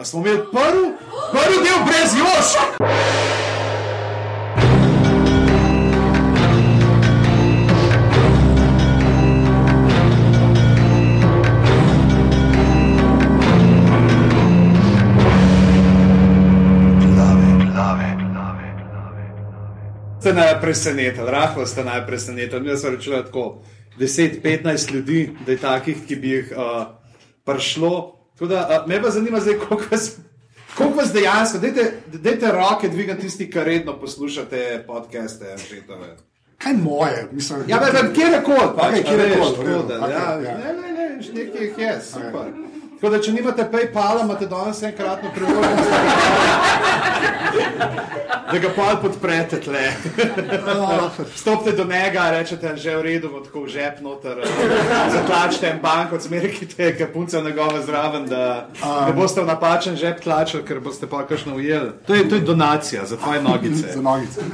A smo imeli prvi, prvi del brez Još. Ste naj presenetili, rahlo ste naj presenetili. Jaz sem rečel tako 10-15 ljudi, da je takih, ki bi jih uh, prišlo. Da, uh, me pa zanima, zdaj, koliko, vas, koliko vas dejansko, dajte, dajte roke dvigati tisti, ki redno poslušate podcaste. Žetove. Kaj moje, mislim, Ja, ne, ne, kje je kod, pač, Okej, a kjer je veš, kod, tako v redu, da, okej, ja, ja. Ne, ne, ne, nekaj jih je, super. Tako da, če nimate PayPala, imate danes enkratno priložnost, da ga pa podprete tle. Stopite do njega, rečete, že v redu, tako v žep noter, zatlačite en bank, od smeri, ki te je punca njegova zraven, da ne boste v napačen žep tlačili, ker boste pa kakšno ujeli. To je, to je donacija za tvoje nogice. za nogice.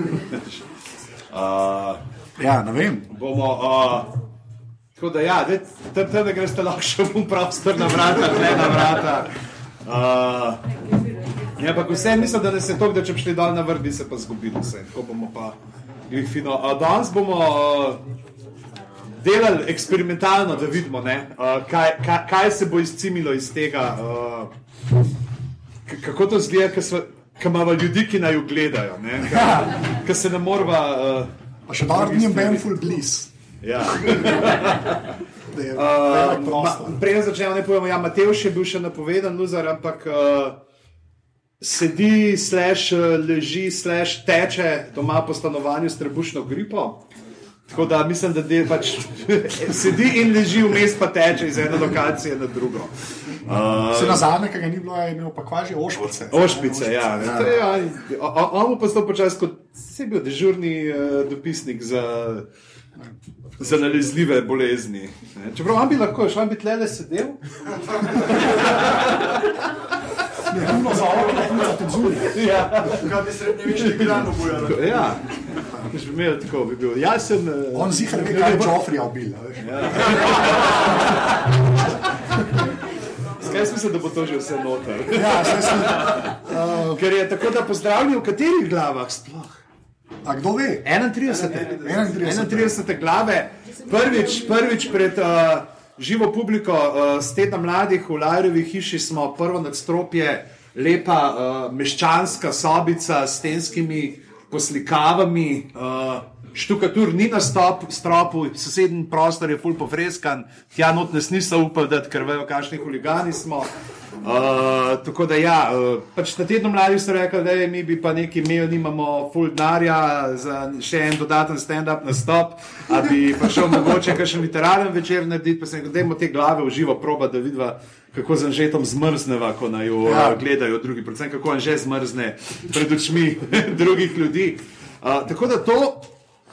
Uh, Ja, ne vem. bomo. Uh, tako da, ja, tam, tam greš lahko še v prostor na vrata, ne na vrata. Uh, ja, ampak vse mislim, da se to, da če bi šli dol na vrh, bi se pa zgubili vse. Tako bomo pa glih fino. Uh, danes bomo uh, delali eksperimentalno, da vidimo, ne, uh, kaj, kaj, kaj se bo izcimilo iz tega. Uh, kako to zgleda, ko imamo ljudi, ki naj jo gledajo, ki se ne morva. Uh, Pa še dobro, ni Ben full bliss. Ja. Uh, ma. Preden začnemo, ne povemo, ja, Matejš je bil še napovedan, luzar, ampak uh, sedi, slash, uh, leži, slash, teče doma po stanovanju s trebušno gripo. Tako da mislim, da del pač sedi in leži vmes, pa teče iz ene lokacije na drugo. Uh, Se na zadnje, ki ga ni bilo, je imel pa kvaži ošpice. Ošpice, ja. ne. To je, ja, o- o- On pa sto počasi kot se je bil dežurni uh, dopisnik za, za nalezljive bolezni. Ne. Čeprav on bi lahko, šel on bi tle le sedel. Puno za okno, za tenzuri. Ja, Kaj bi srednjeveški Milan obujal? ja. Bi imel tako, bi bil jasen. eh, On zihar ve, kaj je Joffrey ubil. a veš. Skaj sem se, da bo to že vse noter. Ja, sem. Ker je tako, da pozdravljajo v katerih glavah sploh. A kdo ve? 31. 31. 31. glave, prvič, prvič pred uh, živo publiko uh, z tedna mladih v Lajrovi hiši smo prvo nadstropje, lepa uh, meščanska sobica s stenskimi poslikavami. Uh, Štukatur ni na stop, stropu, sosednji prostor je full pofreskan, tja not nas niso upali, dati, ker vejo, kakšni huligani smo. Uh, tako da, ja, uh, pač na tednu mladih so rekli, da mi bi pa neki imeli, nimamo full denarja za še en dodaten stand-up na stop, da bi pa šel mogoče kakšen literaren večer narediti, pa se jim dajmo te glave v živo proba, da vidiva, kako z Anžetom zmrzneva, ko naj jo ja. Ja. gledajo drugi, predvsem kako Anže zmrzne pred očmi drugih ljudi. Uh, tako da to.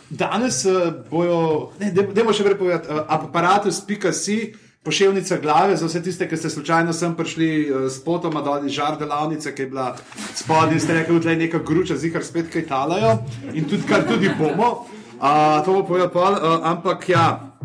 Danes uh, bojo, ne, dajmo še prej povedati, uh, aparatus.si, pošiljnica glave za vse tiste, ki ste slučajno sem prišli uh, s potoma dol iz žar delavnice, ki je bila spodaj in ste rekli, da je neka gruča, zihar spet kaj talajo in tudi kar tudi bomo. Uh, to bo povedal pol, uh, ampak ja.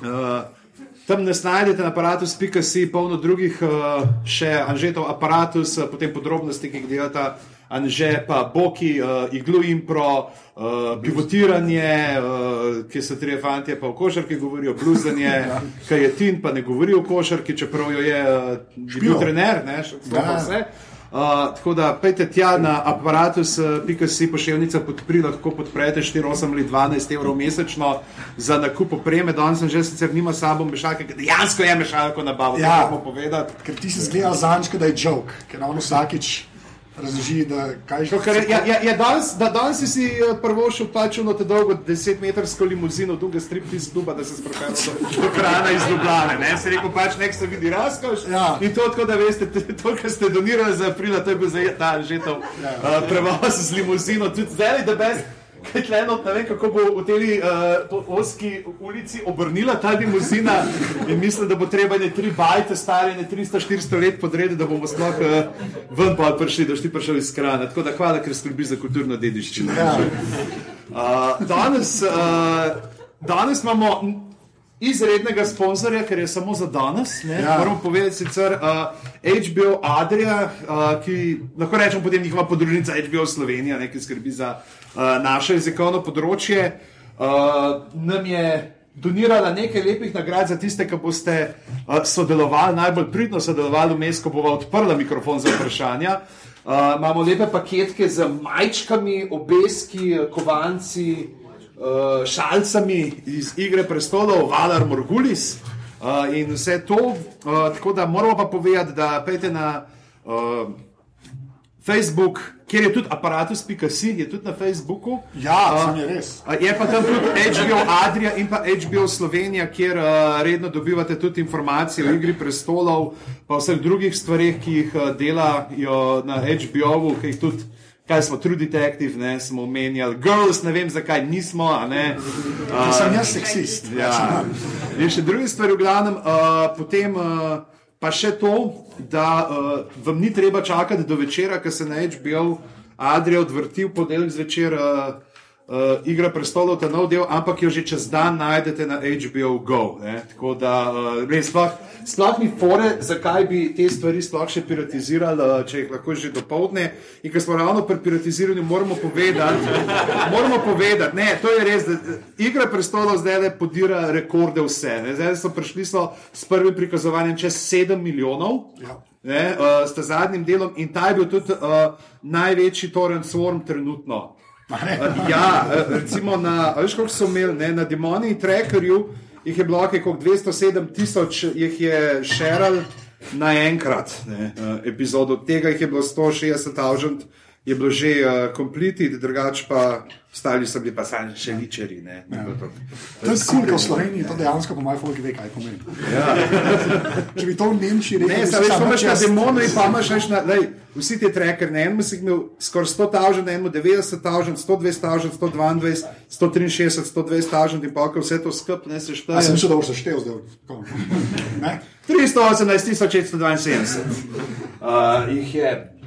Uh, Tam nas najdete na aparatus.si, polno drugih, uh, še Anžetov aparatus, uh, potem podrobnosti, ki jih delata Anže, pa Boki, uh, Iglu Impro, uh, pivotiranje, uh, ki so tri fantje, pa o košarki govorijo, bluzanje, kaj je Tin, pa ne govori o košarki, čeprav jo je uh, bil trener, ne, še pa Ja. Uh, tako da pejte tja na aparatus.si pošiljnica podpri, lahko podprete 4, 8 ali 12 evrov mesečno za nakup opreme. Danes sem že sicer nima s sabo mešalke, ker dejansko je mešalko nabavil, ja. Ker ti si zgledal zančka, da je joke, ker on vsakič razloži, da kaj To, kar je, ja, ja, ja, danes, da danes si si eh, prvo šel pač v te dolgo 10-metrsko limuzino, dolga strip iz kluba, da se sprehajal do, krana iz Ljubljane. Ne? Se rekel pač, nek se vidi razkoš. Ja. In to, tako da veste, to, kar ste donirali za aprila, to je bil za ta žetov ja. uh, prevoz z limuzino. Tudi zdaj, da best. Kaj tleno, ne vem, kako bo v tej uh, oski ulici obrnila ta limuzina in mislim, da bo treba ne tri bajte stare, ne 300-400 let podrediti, da bomo sploh uh, ven pa prišli, da boš ti prišel iz krana. Tako da hvala, ker skrbiš za kulturno dediščino. Ja. Uh, danes, uh, danes imamo, izrednega sponzorja, ker je samo za danes. Ja. Ja. Moramo povedati sicer uh, HBO Adria, uh, ki lahko rečemo potem njihova podružnica HBO Slovenija, ne, ki skrbi za uh, naše jezikovno področje. Uh, nam je donirala nekaj lepih nagrad za tiste, ki boste uh, sodelovali, najbolj pridno sodelovali vmes, ko bova odprla mikrofon za vprašanja. Uh, imamo lepe paketke z majčkami, obeski, kovanci, uh, šalcami iz Igre prestolov, Valar Morgulis uh, in vse to. Uh, tako da moramo pa povedati, da pejte na uh, Facebook, kjer je tudi aparatus.si, je tudi na Facebooku. Ja, Uh, je res. A Je pa tam tudi HBO Adria in pa HBO Slovenija, kjer uh, redno dobivate tudi informacije o Igri prestolov, pa vseh drugih stvarih, ki jih uh, delajo na HBO-u, ki jih tudi. Kaj smo, True Detective, ne, smo omenjali, Girls, ne vem zakaj nismo. Ne, Uh, sem jaz seksist. Ja. In še druge stvari, v glavnem, uh, potem uh, pa še to, da uh, vam ni treba čakati do večera, ker se na HBO Adrija odvrti v ponedeljek zvečer. Uh, Uh, Igra prestolov, ta nov del, ampak jo že čez dan najdete na HBO Go. Ne? Tako da uh, res sploh, sploh ni fore, zakaj bi te stvari sploh še piratizirali, uh, če jih lahko že dopoledne. In ker smo ravno pri piratiziranju, moramo povedati, moramo povedati, ne, to je res, da Igra prestolov zdaj le podira rekorde vse. Ne? Zdaj so prišli so s prvim prikazovanjem čez 7 milijonov. Ja. Ne, uh, s tem zadnjim delom in ta je bil tudi uh, največji torrent swarm trenutno. Uh, ja, uh, recimo na, veš, koliko so imeli ne, na Demoni Trackerju, jih je bilo nekaj 207 tisoč, jih je šeral naenkrat, ne, uh, epizodo. Od tega jih je bilo 160 tisoč, je bilo že uh, completed, drugače pa ostali so bili pa sami še ličeri. Ne, ni bilo to- To je kul, da v Sloveniji to dejansko po folk ve, kaj pomeni. Če bi to v Nemčiji rekel, Ne, veš, samo imaš na demonu in pa imaš več na, lej, vsi ti tracker, na enem si imel skoraj 100 tavžen, na enem 90 tavžen, 120 tavžen, 122, 163, 120 tavžen in pa ko vse to skup ne se A sem šteje. mislil, da boš seštevil zdaj. Tako. Ne? 318 672 uh, jih je.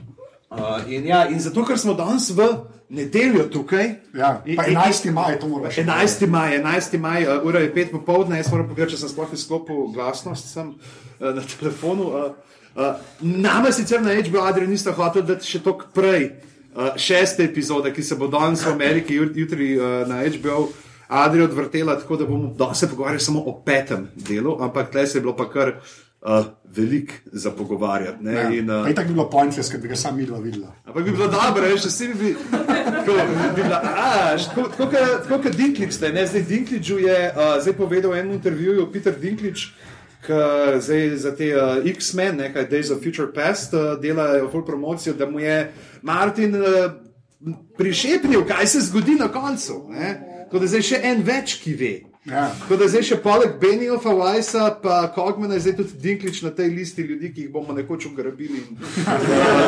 Uh, in, ja, in zato, ker smo danes v nedeljo tukaj. Ja, in- pa in- 11. maj, to moraš. 11. maj, 11. maj, uh, ura je 5 popovdne, jaz moram pogledati, če sem sploh izklopil glasnost sem, uh, na telefonu. Uh, uh, Nama sicer na HBO Adrian nista hotel dati še toliko prej, uh, šeste epizode, ki se bo danes v Ameriki, jut- jutri uh, na HBO Adrian odvrtela, tako da bomo se pogovarjali samo o petem delu, ampak tle se je bilo pa kar uh, veliko za pogovarjati. ne, Ja. in, uh, Pa itak bi bilo pointless, ker bi ga sam midva videla. Ampak bi bilo dobro, veš, vsi bi bili. Tako, bi bila, a, tako- tako Tako kot Dinklič, ne, zdaj Dinkliču je uh, zdaj povedal v enem intervjuju Peter Dinklič, ki zdaj za te uh, X-Men, nekaj Days of Future Past, uh, delajo full promocijo, da mu je Martin uh, prišepnil, kaj se zgodi na koncu. Ne? Tako da zdaj še en več, ki ve. Ja. Tako da zdaj še poleg Beniofa, Weissa, pa Kogmana, je zdaj tudi Dinklič na tej listi ljudi, ki jih bomo nekoč ugrabili in uh,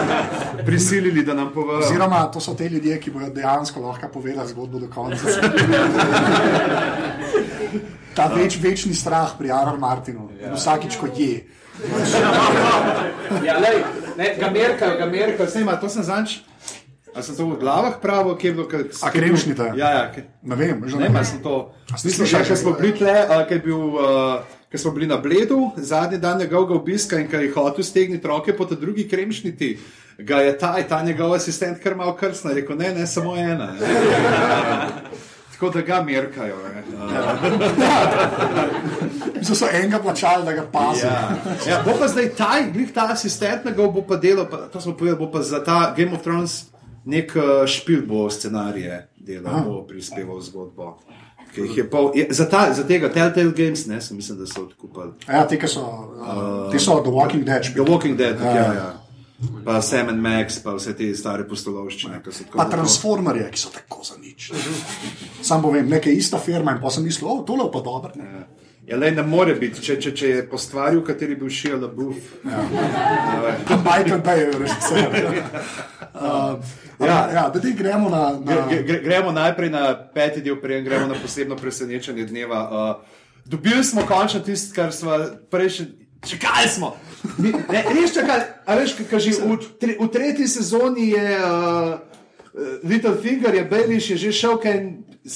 prisilili, da nam povejo. Oziroma, to so te ljudje, ki bodo dejansko lahko povedali zgodbo do konca. Ta več, večni strah pri Aaron Martinu, ja. vsakič, ko je. Ja, lej, ne, ga merkajo, ga merkajo, vse ima, to sem zanč. A sem to v glavah pravo, kje je bilo? Kaj, A kremšnite? Ja, ja, kaj, Ne vem, že ne, ne sem to. Mislim, slišali že, ker smo bili tle, ker, bil, uh, ker smo bili na Bledu, zadnji dan njegovega obiska in ker je hotel stegniti roke po ta drugi kremšniti, ga je ta, ta njegov asistent kar malo krsna, rekel, ne, ne, samo ena. Ne. Tako da ga merkajo. Uh, So, enega plačali, da ga pazijo. Ja. Ja, bo pa zdaj ta, glih ta asistent, njegov bo pa delal, pa, to smo povedali, bo pa za ta Game of Thrones nek uh, špil bo scenarije delal, bo prispeval zgodbo. pol, je, za, ta, za tega Telltale Games, ne, sem mislim, da so odkupili. Ja, te, so, uh, te so The Walking Dead. The špili. Walking Dead, Ja. ja, ja. Pa Sam and Max, pa vse te stare postolovščine. tako Pa zelo- Transformerje, ki so tako za nič. Sam povem, neka ista firma in pa sem mislil, o, tole pa dobro. Ja, le ne more biti, če, če, če je po stvari, v kateri bi všel LaBeouf. Michael Bay, režiser. Uh, ja, ja, da ti gremo na. na Gre, gre, gremo najprej na peti del, preden gremo na posebno presenečenje dneva. Uh, dobili smo končno tisto, kar smo prejšnji. Čakali smo. Mi, ne, res čakali. A veš, kaj že v, tre, v tretji sezoni je. Uh, Littlefinger je Bejliš je že šel, kaj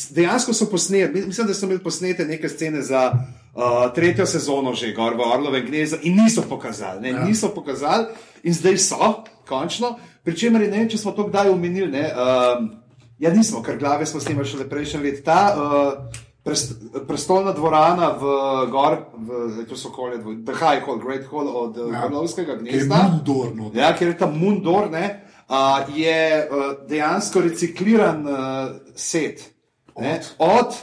dejansko so posneli, mislim, da so imeli posnete neke scene za uh, tretjo sezono že, gor v Orlovem gnezdu in niso pokazali, ne, ja. niso pokazali in zdaj so, končno. Pričemer, ne vem, če smo to kdaj omenili, ne, uh, ja nismo, ker glave smo snimali še prejšnji let. Ta, uh, Prest, prestolna dvorana v Gor, v, to so okolje, The High Hall, Great Hall od ja. Orlovskega gnezda. Mundor, no. Ja, ker je ta Mundor, ne, uh, je uh, dejansko recikliran uh, set ne, od, od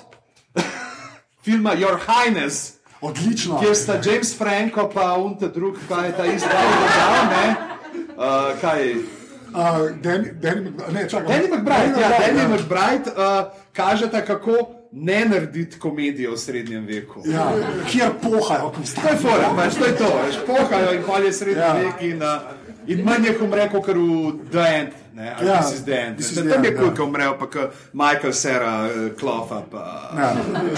filma Your Highness. Odlično. Kjer sta James Franco pa unta drug, kaj je ta izdal, uh, kaj. Uh, Danny, Danny, ne, čakaj, Danny McBride, ja, Danny McBride uh, kažeta, kako ne narediti komedijo v srednjem veku. Ja, kjer pohajo, kot ste rekli. To je pač, to, je to pač, pohajo in palje srednji ja. vek. In, uh, in manj je, kot rekel, kar v The End. Ne, ja, this is the end. The tam je kul, ja. ko umrejo, pa kot Michael Sera, uh, Klofa. Pa, ja,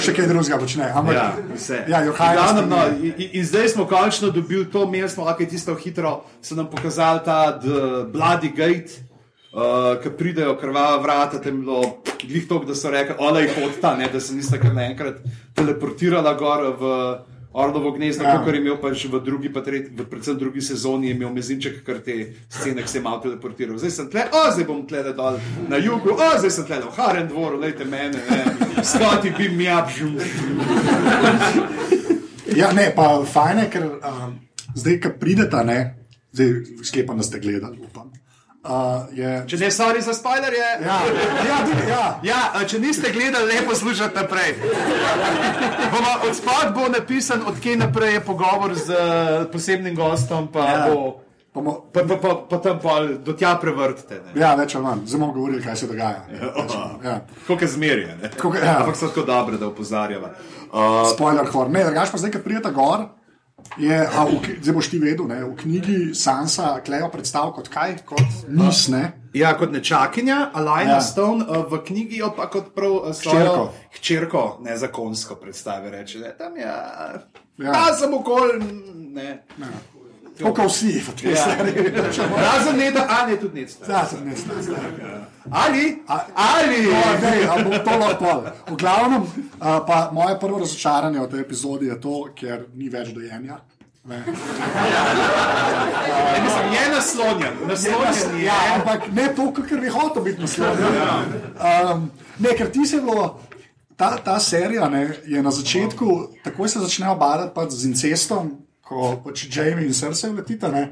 še kaj drugega počne. Ampak, ja, vse. Ja, Glavno, no, in, in zdaj smo končno dobili to, mi smo lahko tisto hitro, so nam pokazali ta Bloody Gate uh, ki pridejo krvava vrata, tem bilo glih to, da so rekli, olej hod ta, ne, da se nista kar naenkrat teleportirala gor v Orlovo gnezdo, ja. kar je imel pač v drugi, pa tretji, v predvsem drugi sezoni, je imel mezinček, kar te scene, ki se je malo teleportiral. Zdaj sem tle, o, zdaj bom tle dol na jugu, o, zdaj sem tle v Haren dvoru, lejte mene, ne, skoti bi mi abžum. ja, ne, pa fajn je, ker um, zdaj, ko prideta, ne, zdaj sklepam, da ste gledali, upam. Uh, je... Če ne, sorry za spoiler, je. Ja, ja, ja. ja, če niste gledali, lepo poslušajte naprej. Od spodaj bo napisan, odkje naprej je pogovor z uh, posebnim gostom. Pa ja. bo... Pa, pa, pa, pa, pa tam pa do tja prevrtite. Ne? Ja, več ali manj, zelo malo govorili, kaj se dogaja. Ja, ja. Kako je zmerje. Ja. Ampak so tako dobre, da opozarjava. Uh, Spoiler, hor. Ne, drugač pa zdaj, ki prijete gor. Je, a, v, zdaj boš ti vedel, ne, v knjigi Sansa Klejo predstavlja kot kaj, kot mis. Ne? Ja, kot nečakinja, Alajna ja. Stone, v knjigi jo pa kot prav hčerko. Hčerko, ne zakonsko predstavi, reče, da tam je. Ja, ja samo kol. Ne. Ja. Kot vsi, tej ja. stvari. Razen ne, da ali je tudi nekaj. Ja, sem nekaj. Ali? Ali? Ali bom to lahko. V glavnem, pa moje prvo razočaranje v tej epizodi je to, ker ni več dojenja. Ne. Ja. Uh, mislim, je naslonjen, naslonjen je, ja, ampak ne to, kar bi hotel biti naslonjen. Ja. Um, ne, ker ti se bilo. Ta, ta serija ne, je na začetku, takoj se začne obadati z incestom, ko pač Jamie in srce letita. Ne?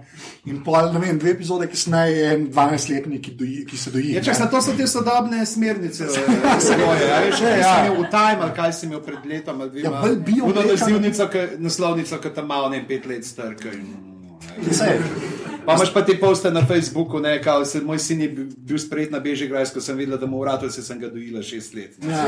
In pol, ne vem, dve epizode kasneje je en 12-letnik, ki, ki se doji. Ja, če, to so te sodobne smernice, ja, se boje. Ja, veš, ja. v time, ali kaj si imel pred letom, ali dvema. Ja, bil bi naslovnica, ki tam malo ne pet let strka. Pa imaš pa ti poste na Facebooku, ne, kao, se, moj sin je bil sprejet na Bežigrajsko, ko sem videla, da mu vrata, se sem ga dojila šest let. Ja.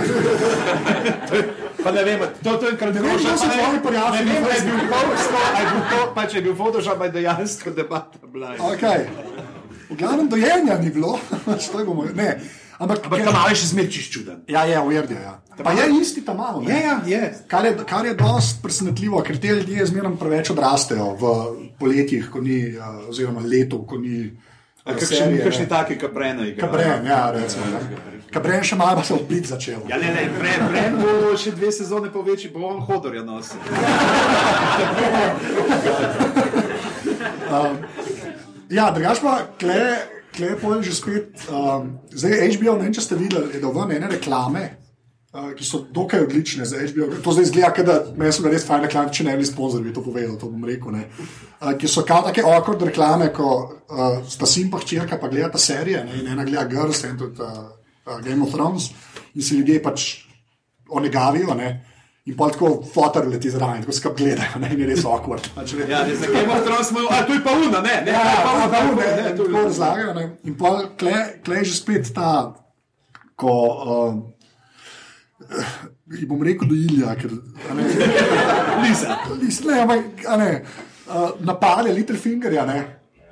pa ne vem, to, to je kar ne vem, če so tvoji prijatelji. Ne vem, je bil Photoshop, ali je bil to, pa če je bil Photoshop, je dejansko debata bila. Okay. V glavnem dojenja ni bilo, što je bomo, ne. Ampak, Ampak tam imaš zmerčiš čuden. Ja, ja, ujerdi. Ja. Pa je isti tam malo. Ja, ja, je. Kar je, kar je dost presenetljivo, ker te ljudje zmerno preveč odrastejo v poletjih, ko ni, oziroma letu, ko ni. Kakšni taki kabreni? Kabren, ja, recimo. Ja. Kabren še malo se opit začel. Ja, ne, ne, pren, pren bo še dve sezone povečji, bo on hodor je nosil. um, ja, drugač pa, kle, Klepo je že spet, um, zdaj HBO, ne vem, če ste videli, da ven ene reklame, uh, ki so dokaj odlične za HBO. To zdaj izgleda, da meni so res fajn reklame, če ne bi sponzor bi to povedal, to bom rekel. Uh, ki so kao take awkward reklame, ko uh, sta sim pa hčerka, pa gledata serije, ne, in ena gleda Girls in tudi uh, uh, Game of Thrones, in se ljudje pač onegavijo. Ne. In pa tako fotor leti zraven, tako skrb gledajo, ne, ne res awkward. Pač, ja, ne, zakaj imamo transmo, a tu je pa una, ne, ne, ja, pa una, pa una, ne, to tako razlagajo, ne. In pa kle, kle je že spet ta, ko, uh, bom rekel do Ilja, ker, ne, Lisa. Lisa, ne, ampak, ne, uh, napadje Little Fingerja, ne,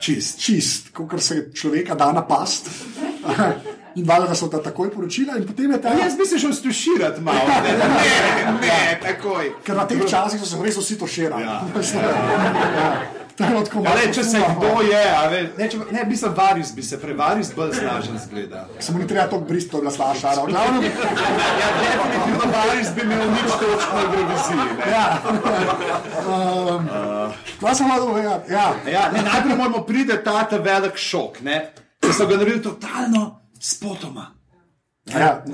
čist, čist, kot se človeka da napast in valjda so ta takoj poročila. Ta... Jaz bi se šel stuširati malo, ne, ne, ne, ne takoj. Ker na teh časih so se res vsi. Ja. ja. To tako Ja, malo. le, če se kdo je, ve, ne, če, ne, mislim, varis bi se, prevaris bolj snažen zgleda. Samo ni treba to brist, to glasla šara. V glavnem, Ja, definitivno varis bi imel nič točk na ne. ja. Um, Kaj sem hotel povedati? Ja. Ja, ne, najprej moramo priti ta, velik šok, ne, da so ga naredili totalno spotoma. Ja.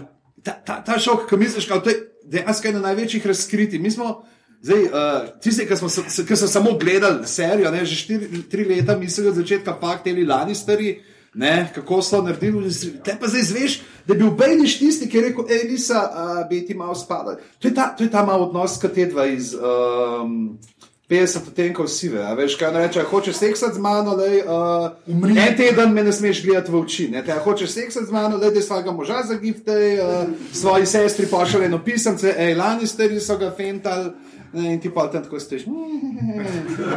Ta, ta, ta šok, ki misliš, da je dejansko eno največjih razkritij. Mi smo, zdaj, uh, tisti, ki, smo, ki so samo gledali serijo, ne, že štiri, tri leta, mislijo od začetka, pa teli lani stari. Ne, kako so naredili, te pa zdaj zveš, da je bil Bejniš tisti, ki je rekel: hej, Lisa, uh, bi ti malo spadal. To je ta, to je ta mal odnos, kot te dva iz um, 50 odtenkov sive. A veš, kaj reče, "A hočeš seksati z mano, lej, uh, Umri. en teden me ne smeš gledati v oči. Ne, te, "A hočeš seksati z mano, da svojega moža zagifte, uh, svoji sestri pošalje eno pisemce, hej, lani stari so ga fentali. Ne, in ti pa tam tako stojiš.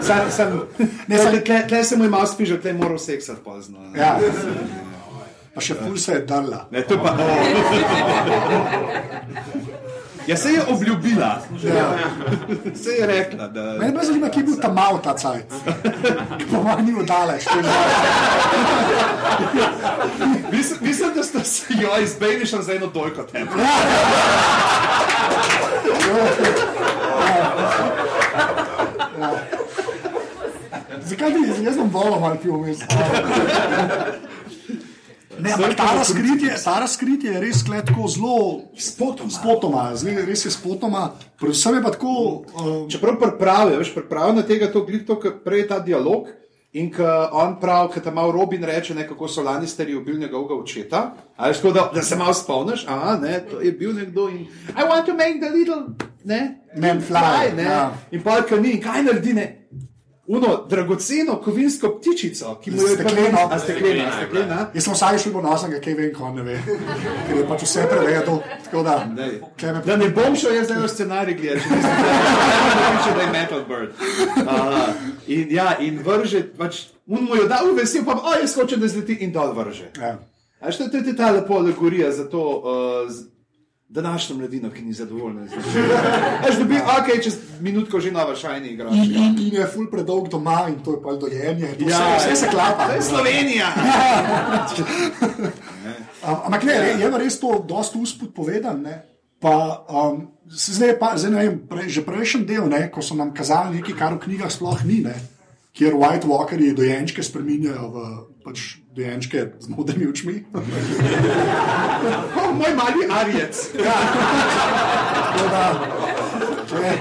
Sam, sam, ne, sam- tle, tle se mu je malo spižal, tle je moral seksati pozno. ne. Ja. Pa še ful se je drla. Ne, to je pa. Ja, se je obljubila, Ja. se je rekla. Da... Mene pa zanima, kje je bil ta mal ta cajt. Po mojem ni udalež. Mislim, mislim, da ste se jo izbejali še za eno dojko tempo. Zakaj bi jaz sem volil malo pivo vmes? Ne, ampak ta razkritje, ta razkritje je res kletko zelo Spotoma. spotoma, zdaj res je spotoma, predvsem je pa tako. Um, Čeprav pripravijo, veš, pripravijo na tega, to glito, ki prej ta dialog. In ko on pravi, da tam Robin reče, ne, kako so lani stari ubili njegovega očeta, veš, tako da, da se malo spomniš, a ne, to je bil nekdo in I want to make the little, ne, Man fly, ne. ja. In pa kaj ni, kaj naredi, ne. Uno dragoceno kovinsko ptičico, ki mu je Stekleno. a steklena, a steklena. Jaz sem vsaj šel ponosen, kaj vem, ko ne ve. Ker je pač vse prevedo. Tako da, me- Da ne bom šel jaz zdaj v scenarij gledati, če nisem rekel, da je Metal Bird. Uh, in, ja, in vrže, pač, un mu jo da v vesel, pa o, jaz hočem, da zleti in dol vrže. ja. A što to je ta lepo alegorija za to uh, današnjo mladino, ki ni zadovoljna z njim. Až dobi, ok, čez minutko že nova šajna igra. in, in, in je ful predolg doma in to je pa dojenje. To Ja, vse, vse se klapa. To je Slovenija. Am- Ampak ne, re- je res to dosta usput povedan. Ne? Pa, um, zdaj, pa, zdaj ne vem, pre, že prejšnji del, ne, ko so nam kazali nekaj, kar v knjigah sploh ni, ne, kjer White Walkerji dojenčke spremenjajo v pač, dojenčke z modrimi očmi. Oh, moj mali Arjec. Da, če,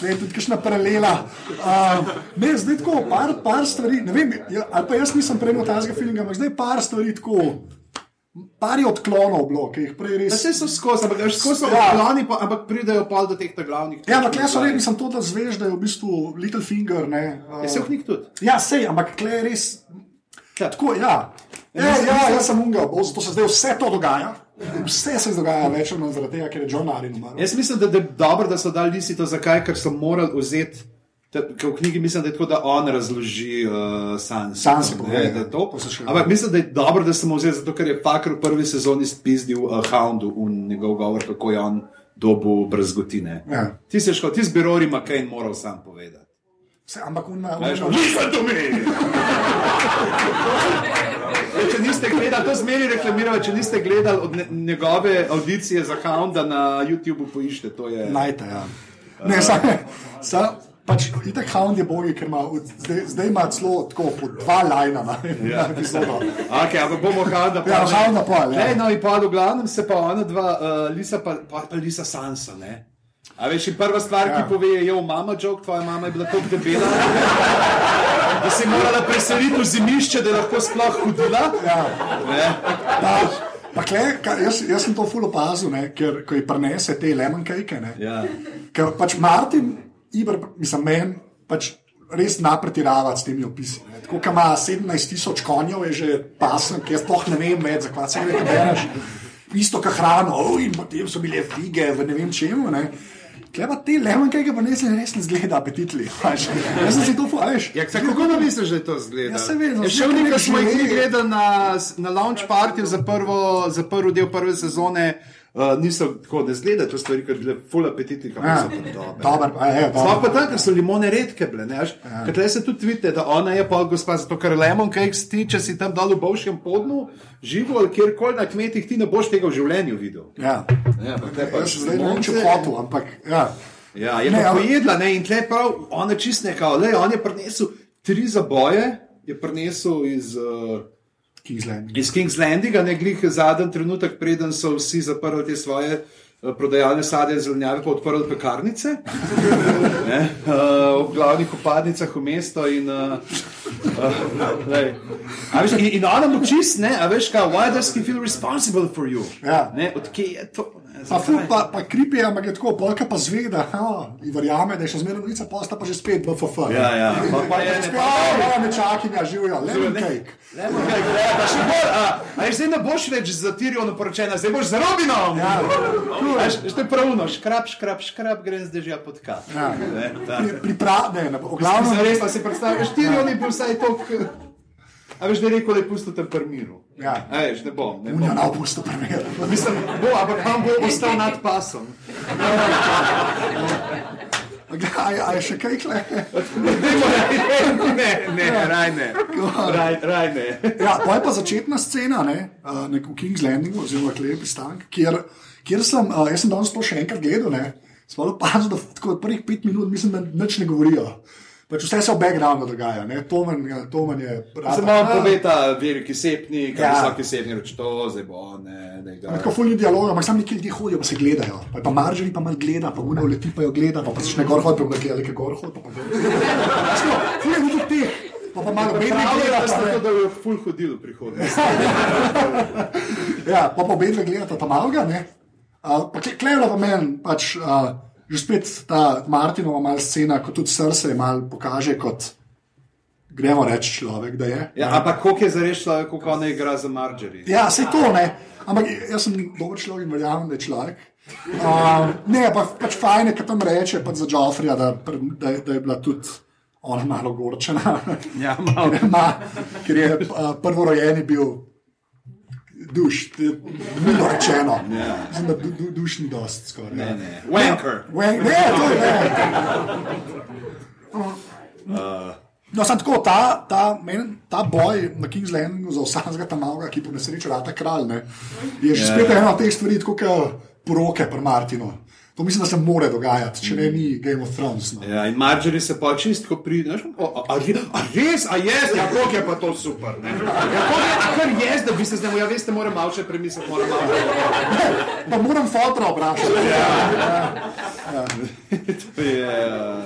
če je tudi kakšna paralela. Um, ne, zdaj tako, par, par stvari, ne vem, ja, ali pa jaz nisem prej imel tazga feelinga, ampak zdaj par stvari tako. Par je odklonov bilo, ki jih prej res. Vse so skozi, ampak skozi so Ja. odkloni, pa, ampak pridejo pa do teh glavnih. Ja, ampak jaz res, nisem to, da zveš, da je v bistvu Little Finger. Ne, uh, Je se v knjig tudi. Ja, sej, ampak kle je res. Ja. Tako, ja. Ja, ja, jaz sem unga, to se zdaj vse to dogaja. Vse se dogaja več ali manj zaradi tega, ker je John Arryn umrl. Jaz mislim, da je dobro, da so dali lisi to, zakaj, ker so morali vzeti. v knjigi mislim, da je tako, da on razloži uh. Sansi ne, pove, da je to. Ampak mislim, da je dobro, da sem vzel, zato ker je Fakr v prvi sezoni spizdil uh, Houndu in njegov govor, kako je on dobu brazgotine. Ja. Ti si šel, ti z Birori McCain moral sam povedati. Se, ampak on, Veš, on, Listen to me! Če niste gledali, to zmeri reklamiramo, če niste gledali od ne, njegove audicije za Hounda na YouTubu, poiščite. To je. Najte, ja. Ne, sa, sa, pač, itek Hound je bogi, ker ima, od- zdaj, zdaj ima celo tako po dva lajna na, ja. na epizodo. Okay, ampak bomo Hounda Ja, Hounda pol, ja. Ne, no, in pa v glavnem se pa ona dva, uh, Lisa pa, pa, pa Lisa Sansa. Ne? A veš, prva stvar, ja. Ki pove, je, jo, mama, joke, tvoja mama je bila tako debela, da si morala preseliti v zimišče, da je lahko sploh hodila. Ja. Ne? Pa, pa kle, ka, jaz, jaz sem to ful opazil, ne, ker ko ji prenese te lemon cake. Ne, Ja. Ker pač Martin, Ibr, mislim, meni pač res napretirava s temi opisi. ne. Tako, ko ima 17 tisoč konjev, je že pasen, ki jaz sploh ne vem več, zakaj se ne bereš. Isto, kot hrano, oh, in potem so bile fige v ne vem čemu. Ne. Kleba te lemon cake pa ne se res ne zgleda apetitli. Jaz sem si to fuajš. Ja, kako pa misliš, da to zgleda? Ja, vem, je zdaj, šel ko nekaj, smo jih gledali na, na launch partiju za, prvo, za prvi del prve sezone uh, niso tako ne zgledali, to stvari, kot bile full apetitni, kako Ja, so pa dobre. dober, a je, Sploh dober. pa tako, ker so limone redke bile. Ja. Ker se tudi vidite, da ona je pa gospa, zato ker lemon cakes ti, če si tam dol v Bovškem podnu, živo ali kjerkoli na kmetih, ti ne boš tega v življenju videl. Ja. Ja, pa tle pa zdaj ne vem, če limonce- hotel, ampak ja. Ja, je Ne, ne, pa pojedla ne, in tle prav, ona čist neka, le, on je prinesel tri zaboje, je prinesel iz, uh, King's Landing. iz King's Landinga, ne glih zadnji trenutek, preden so vsi zaprli te svoje uh, prodajalne sadje in zelenjave, pa odprli pekarnice. ne, uh, v glavnih upadnicah v mesto in. Uh, uh. A veš, in, in ona mu čist, ne, a veš, kaj, why does he feel responsible for you? Ja. Ne, odkje je to? Ne, Pa, ful, pa, pa kripi, ampak je tako, polka pa zveda, in verjame, da je še zmeraj novica, posta pa že spet BFF. Ja, ja. Pa, pa je, Spet, ne, oh, moja nečakinja, živijo, lemon ne. cake. Lemon cake, ja, pa še bolj, a, a veš, zdaj ne boš več za Tiriono poročena, zdaj boš za Robinom. Ja. Veš, veš, to je pravuno, škrap, škrap, škrap, grem zdaj že pod kat. Ja. Ne, ta. Pri- Pripravljene, v glavnem. Zares pa si predstavljaš, Tirion je bil vsaj tok. A veš, da je rekel, da je pustil tam prmiru. Ja. A veš, ne bom, ne bom. na opustu primer. Mislim, bo, ampak on bo ostal nad pasom. A, a je še kaj kle? Ne, ne, raj ne. Raj, raj ne. Ja, pa je pa začetna scena, ne, uh, v King's Landingu, oziroma Klepi stank, kjer, kjer sem, uh, jaz sem danes to še enkrat gledal, ne, sploh opazil, da tako prvih pet minut mislim, da nič ne govorijo. Pač vse se v backgroundu dogaja, ne, Tomen, Tomen je. Se vam pove ta veliki sepnik, Ja. ja. vsaki sepnik reče to, zdaj bo, ne, ne, ga. Tako fulni dialog, ampak sam nekje ljudje hodijo, pa se gledajo. Pa, je pa Marjorie pa malo gleda, pa uno leti pa jo gleda, pa, pa se še ne gor hodi, pa gleda, le gor hodi. Pa, pa. Fulni ljudi teh, pa, pa malo bedne Prav je, gleda. da pa to, je ful hodil v prihodnost. Ja, pa pa obe dve gledata tam avga, ne. Uh, pa klejla pa meni, pač uh, že spet ta Martinova mal scena, ko tudi srce mal pokaže kot, gremo reči človek, da je. Ja, ampak koliko je zares človek, koliko ona igra za Marjorie? Ja, se to ne. Ampak jaz sem dober človek in verjamem, da je človek. Uh, ne, pa pač fajn je, kad tam reče za Joffrija, da, da, da je bila tudi ona malo gorčena. Ja, malo. Ker ima- Ker je uh, prvorojeni bil duš, milo rečeno. Ja. Mislim, da du, du, duš ni dost skoraj. Ne, ne. Wanker. Wen- Ne, to je ne. No, sem tako, ta, ta, men, ta boj na King's Landingu za vsakega tam mavga, ki po nesreči rata kralj, ne, je že Ja. spet ena od teh stvari, kot poroke pri Martinu. To mislim, da se more dogajati, če ne ni Game of Thrones. No. Ja, in Marjorie se pa čistko pride. res, a jaz, ja, koliko je pa to super. Ne? Ja, kar jaz, da bi se z njim, ja, veste, moram malo še premisliti, moram malo še. Pa moram fotra vprašati. To je, uh,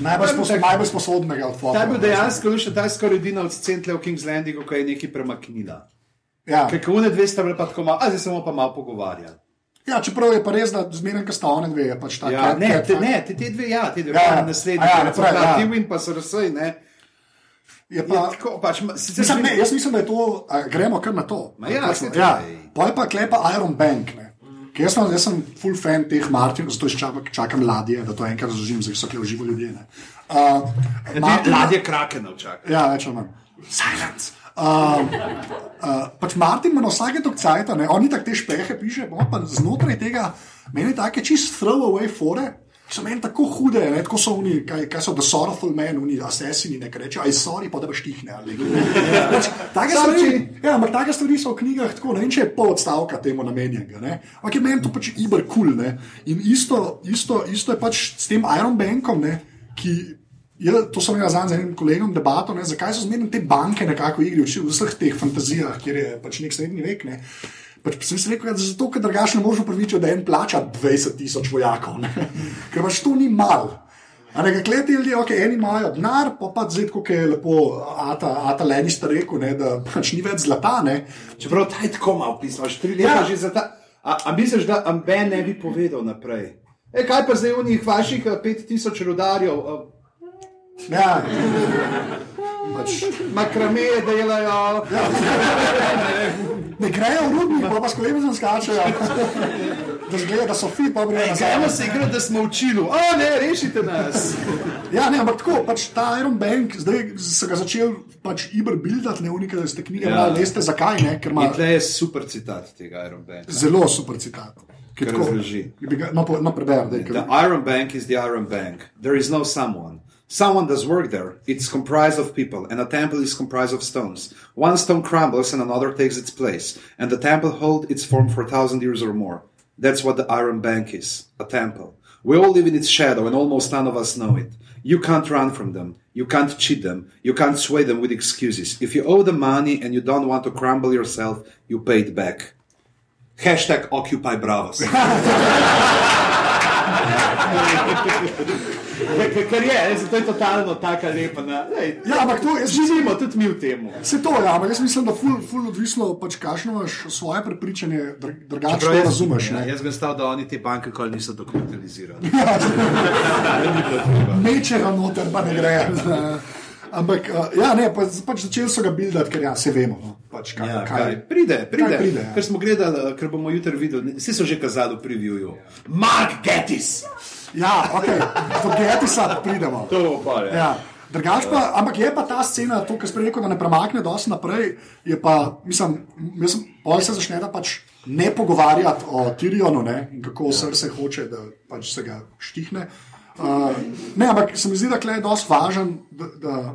Najbolj, spos najbolj sposobnega od Ta fotra. je bil dejansko še ta skoraj edina od scen tle v King's Landingu, ko je nekaj premaknila. Ja. Ker kune dve sta bile pa tako malo, a zdaj se bomo pa malo pogovarjali. Ja, čeprav je pa res, da zmeraj, ko sta one dve, je pač ta Ja, ne, cat te, ne, te, te dve, ja, te dve, Ja, ja, ja. naslednji, ja, ja, naprej, ja. Tim in pa SRS, ne. Je Je pa, tako, pač, ma- sicer Mislim, ne, jaz mislim, da je to, a, gremo kar na to. Ma ja, Pač, ja. to je. Poj pa klepa Iron Bank. Ne. Ker Jaz sem, jaz sem full fan teh Martinov, zato čakam, čakam ladje, da to enkrat razložim, zdaj so kle živo ljudje. ne. Uh, Ti ladje krakenov čaka. Ja, več ali manj. Silence. Uh, pač Martin na vsake tok cajt, oni tako te špehe piše, pa znotraj tega meni take čist throwaway fore. So meni tako hude, ne? tako so oni, kaj, kaj so the sorrowful men, oni asesini, ne reče, aj sorry, pa da boš tihne. ali nekaj. Pač, take stvari, ja, ampak take stvari so v knjigah tako, ne vem, če je pol odstavka temu namenjenega. ne. Ampak je meni to pač iber kul. Cool, In isto, isto, isto je pač s tem Iron Bankom, ne, ki Je, to sem jaz z enim kolegom debato, ne, zakaj so zmerno te banke nekako igri v vseh teh fantazijah, kjer je pač nek srednji vek. Ne. Pač sem si rekel, da zato, ker drugače ne moreš upravičiti, da en plača 20 tisoč vojakov, ne. ker pač to ni mal. A ne, kleti ljudje, ok, eni imajo denar, pa pa zdaj, kot je lepo Ata, Ata Lenister rekel, ne, da pač ni več zlata. Ne. Čeprav ta je tako malo pisal, že tri leta Ja. ja. že za ta. A, a misliš, da Amben ne bi povedal naprej? E, kaj pa zdaj v njih vaših eh, 5000 rudarjev, eh, Ja. Pač, makrame delajo? Ja. ne grejo v rudnik, pa pa s kolegom skačejo. Da zgleda, da so fit, pa grejo nazaj. se igrati, da smo učili. O, ne, rešite nas. Ja, ne, ampak tako, pač ta Iron Bank, zdaj se ga začel pač Iber buildati, ne unika, ste knjige, Ja. veste zakaj, ne, ker ima tle je super citat tega Iron Band. zelo super citat. ki Kar tako- No, no preber, da The Iron Bank is the Iron Bank. There is no someone. Someone does work there. It's comprised of people, and a temple is comprised of stones. One stone crumbles and another takes its place, and the temple holds its form for a thousand years or more. That's what the Iron Bank is a temple. We all live in its shadow, and almost none of us know it. You can't run from them. You can't cheat them. You can't sway them with excuses. If you owe them money and you don't want to crumble yourself, you pay it back. Hashtag Occupy Bravos. Ker je, zato je totalno tako lepa. Ja, ampak to jaz Živimo tudi mi v tem. Se to je, ampak jaz mislim, da ful, ful odvisno, pač kakšno imaš svoje prepričanje, dr- drugače to razumeš. Ja, ne. jaz sem stal, da oni te banke niso dokapitalizirali. Meče ga noter, pa ne gre. Ampak, uh, ja, ne, pa, pač začeli so ga buildati, ker ja, se vemo. No, pač, kaj, Ja, kaj, kaj, pride, pride. Kaj pride, ja. Ker smo gledali, ker bomo jutri videli, vsi so že kazali v previewju. Mark Gettis! ja, ok, do Getisa pridemo. To bo pa, ja. Ja. Drugač pa, ampak je pa ta scena, to, kar sem rekel, da ne premakne dosti naprej. Je pa, mislim, sem, pol se začne da pač ne pogovarjati o Tirionu ne, in kako ja. srce hoče, da pač se ga štihne. Uh, ne, ampak se mi zdi, da je dosti važen, da, da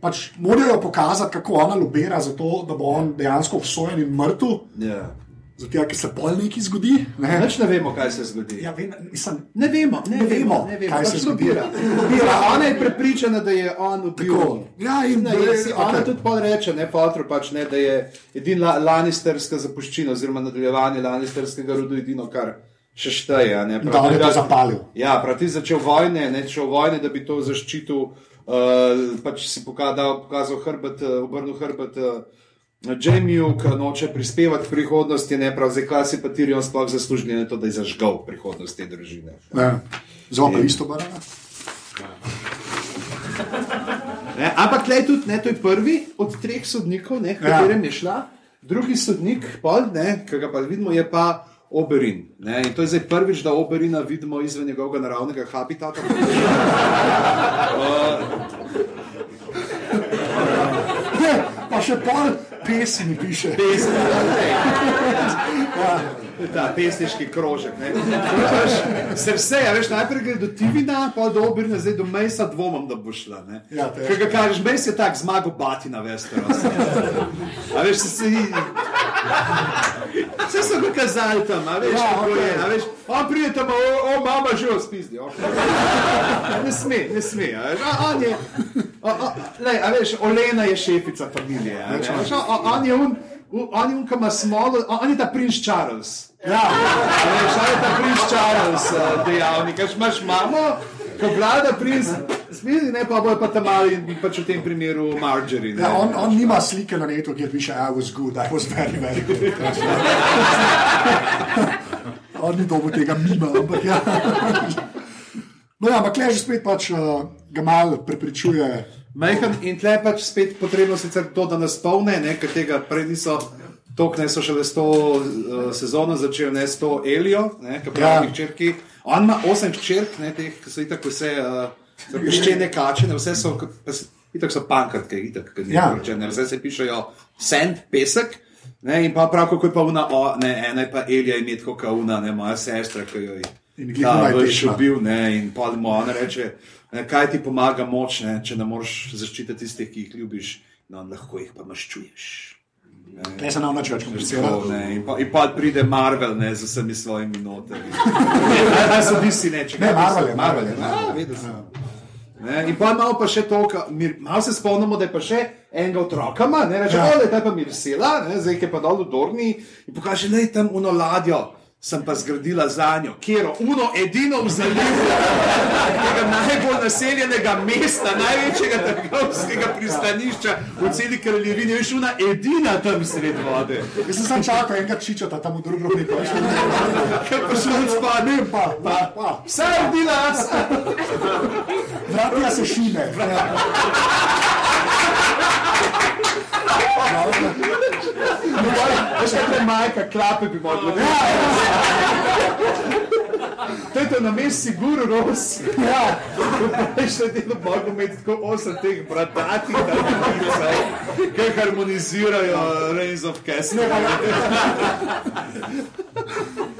pač morajo pokazati, kako ona lobira za to, da bo on dejansko obsojen in mrtev, ja. zato ker se pol nekaj zgodi. Ne. Več ne vemo, kaj se zgodi. Ja, vem, mislim, Ne vemo, ne, Ne vemo, ne vemo kaj se pač zgodi. lobira. Lobira. Ona je prepričana, da je on ubil. Tako. Ja, in Ne, da je- si- ona okej. tudi pol reče, ne, Fatro, pač ne, da je edina la- lanisterska zapuščina, oziroma nadaljevanje lanisterskega rodu, edino, kar še šteje. Ne, Da, on je to zapalil. Ja, prav ti začel vojne, ne začel vojne, da bi to zaščitil, uh, pač si pokazal, pokazal hrbet, uh, obrnil hrbet. Uh, Jamieju, ki noče prispevati k prihodnosti, ne prav, zdaj kaj si pa Tirion sploh zaslužil, ne to, da je zažgal prihodnost te družine. ne. Zelo pa isto barana. Ne, ampak tle je tudi, ne, to je prvi od treh sodnikov, ne, katerem je šla. Drugi sodnik, pol, ne, ki ga pa vidimo, je pa Oberin. Ne, in to je zdaj prvič, da Oberina vidimo izven njegovega naravnega habitata. Ne, pa še pol pesmi piše. Pesmi, Ta pesniški krožek. Se vse, ja, veš, najprej gre do Tivina, pa do Oberina, zdaj do Mejsa dvomim, da bo šla. ne. Ja. Ker ga kažeš, Mejs je tak zmago batina, veste. A veš, se se ji. Vse so ga kazali tam, a veš, Ja, kako okej. je. A veš, on pride tam, o, o mama že ospizdi. Ne sme, ne sme. A, veš, a, on je, a, a, lej, a veš, Olena je šefica familije. a veš, a, a, on je un, on je un, ki ima smolo, on je ta princ Charles. Ja, A veš, on je ta princ Charles dejavnik. Imaš mamo, ko vlada princ, spizdi, ne pa bojo pa tam mali, pač v tem primeru Marjorie. ne. ja, on, on nima slike na netu, kjer piše: I was good, I was very, very good. on ni dobil tega mima, ampak ja. No, ja, ampak le že spet pač uh, ga malo prepričuje. Majhen in tle pač spet potrebno sicer to, da nas polne, ne, ker tega prej niso. Tok ne so šele s to uh, sezono začeli, ne s to Elijo, ki pravi ja. črki. On ima osem črk, ne teh, ki so itak vse uh, peščene kačene, vse so, itak so pankrtke, itak, ki Ja. ja. rečene, vse se pišejo sand, pesek. Ne, in pa prav, kako je pa una, o, ne, ena je pa Elija in tako una, ne, moja sestra, ki jo je In ona vrš tečna. ubil, ne, in pa mu ona reče, ne, kaj ti pomaga moč, ne, če ne moreš zaščititi tistih, ki jih ljubiš, no, lahko jih pa maščuješ. Ne se nam več več Tako, komplicira. ne, in, pa, in pa pride Marvel ne, z vsemi svojimi notami. Ne, so disi, ne, če Ne, Marvel je, Marvel Marvel je. je, Ja. Ne, in pa malo pa še to, malo se spomnimo, da je pa še enega otroka, ne reče, Ja. ja. da je ta pa mirsela, ne, zdaj ki je pa dol v Dorni in pokaže, da je tam uno ladjo. Sem pa zgradila za njo, kjer uno edino v zalivu tega najbolj naseljenega mesta, največjega trgovskega pristanišča v celi kraljevini, veš, una edina tam sred vode. Jaz sem sam čakal enega čičata tam v drugem roku. Kaj pa še od spane? Pa, pa, pa. Vse je bila, Vratijo se šine. veš kaj je majka, klape bi mogla biti. To je to na mestu Siguru Ros. Ja. Veš, da je mogel imeti tako osem teh bratatih, da bi kaj harmonizirajo Reigns of Castle.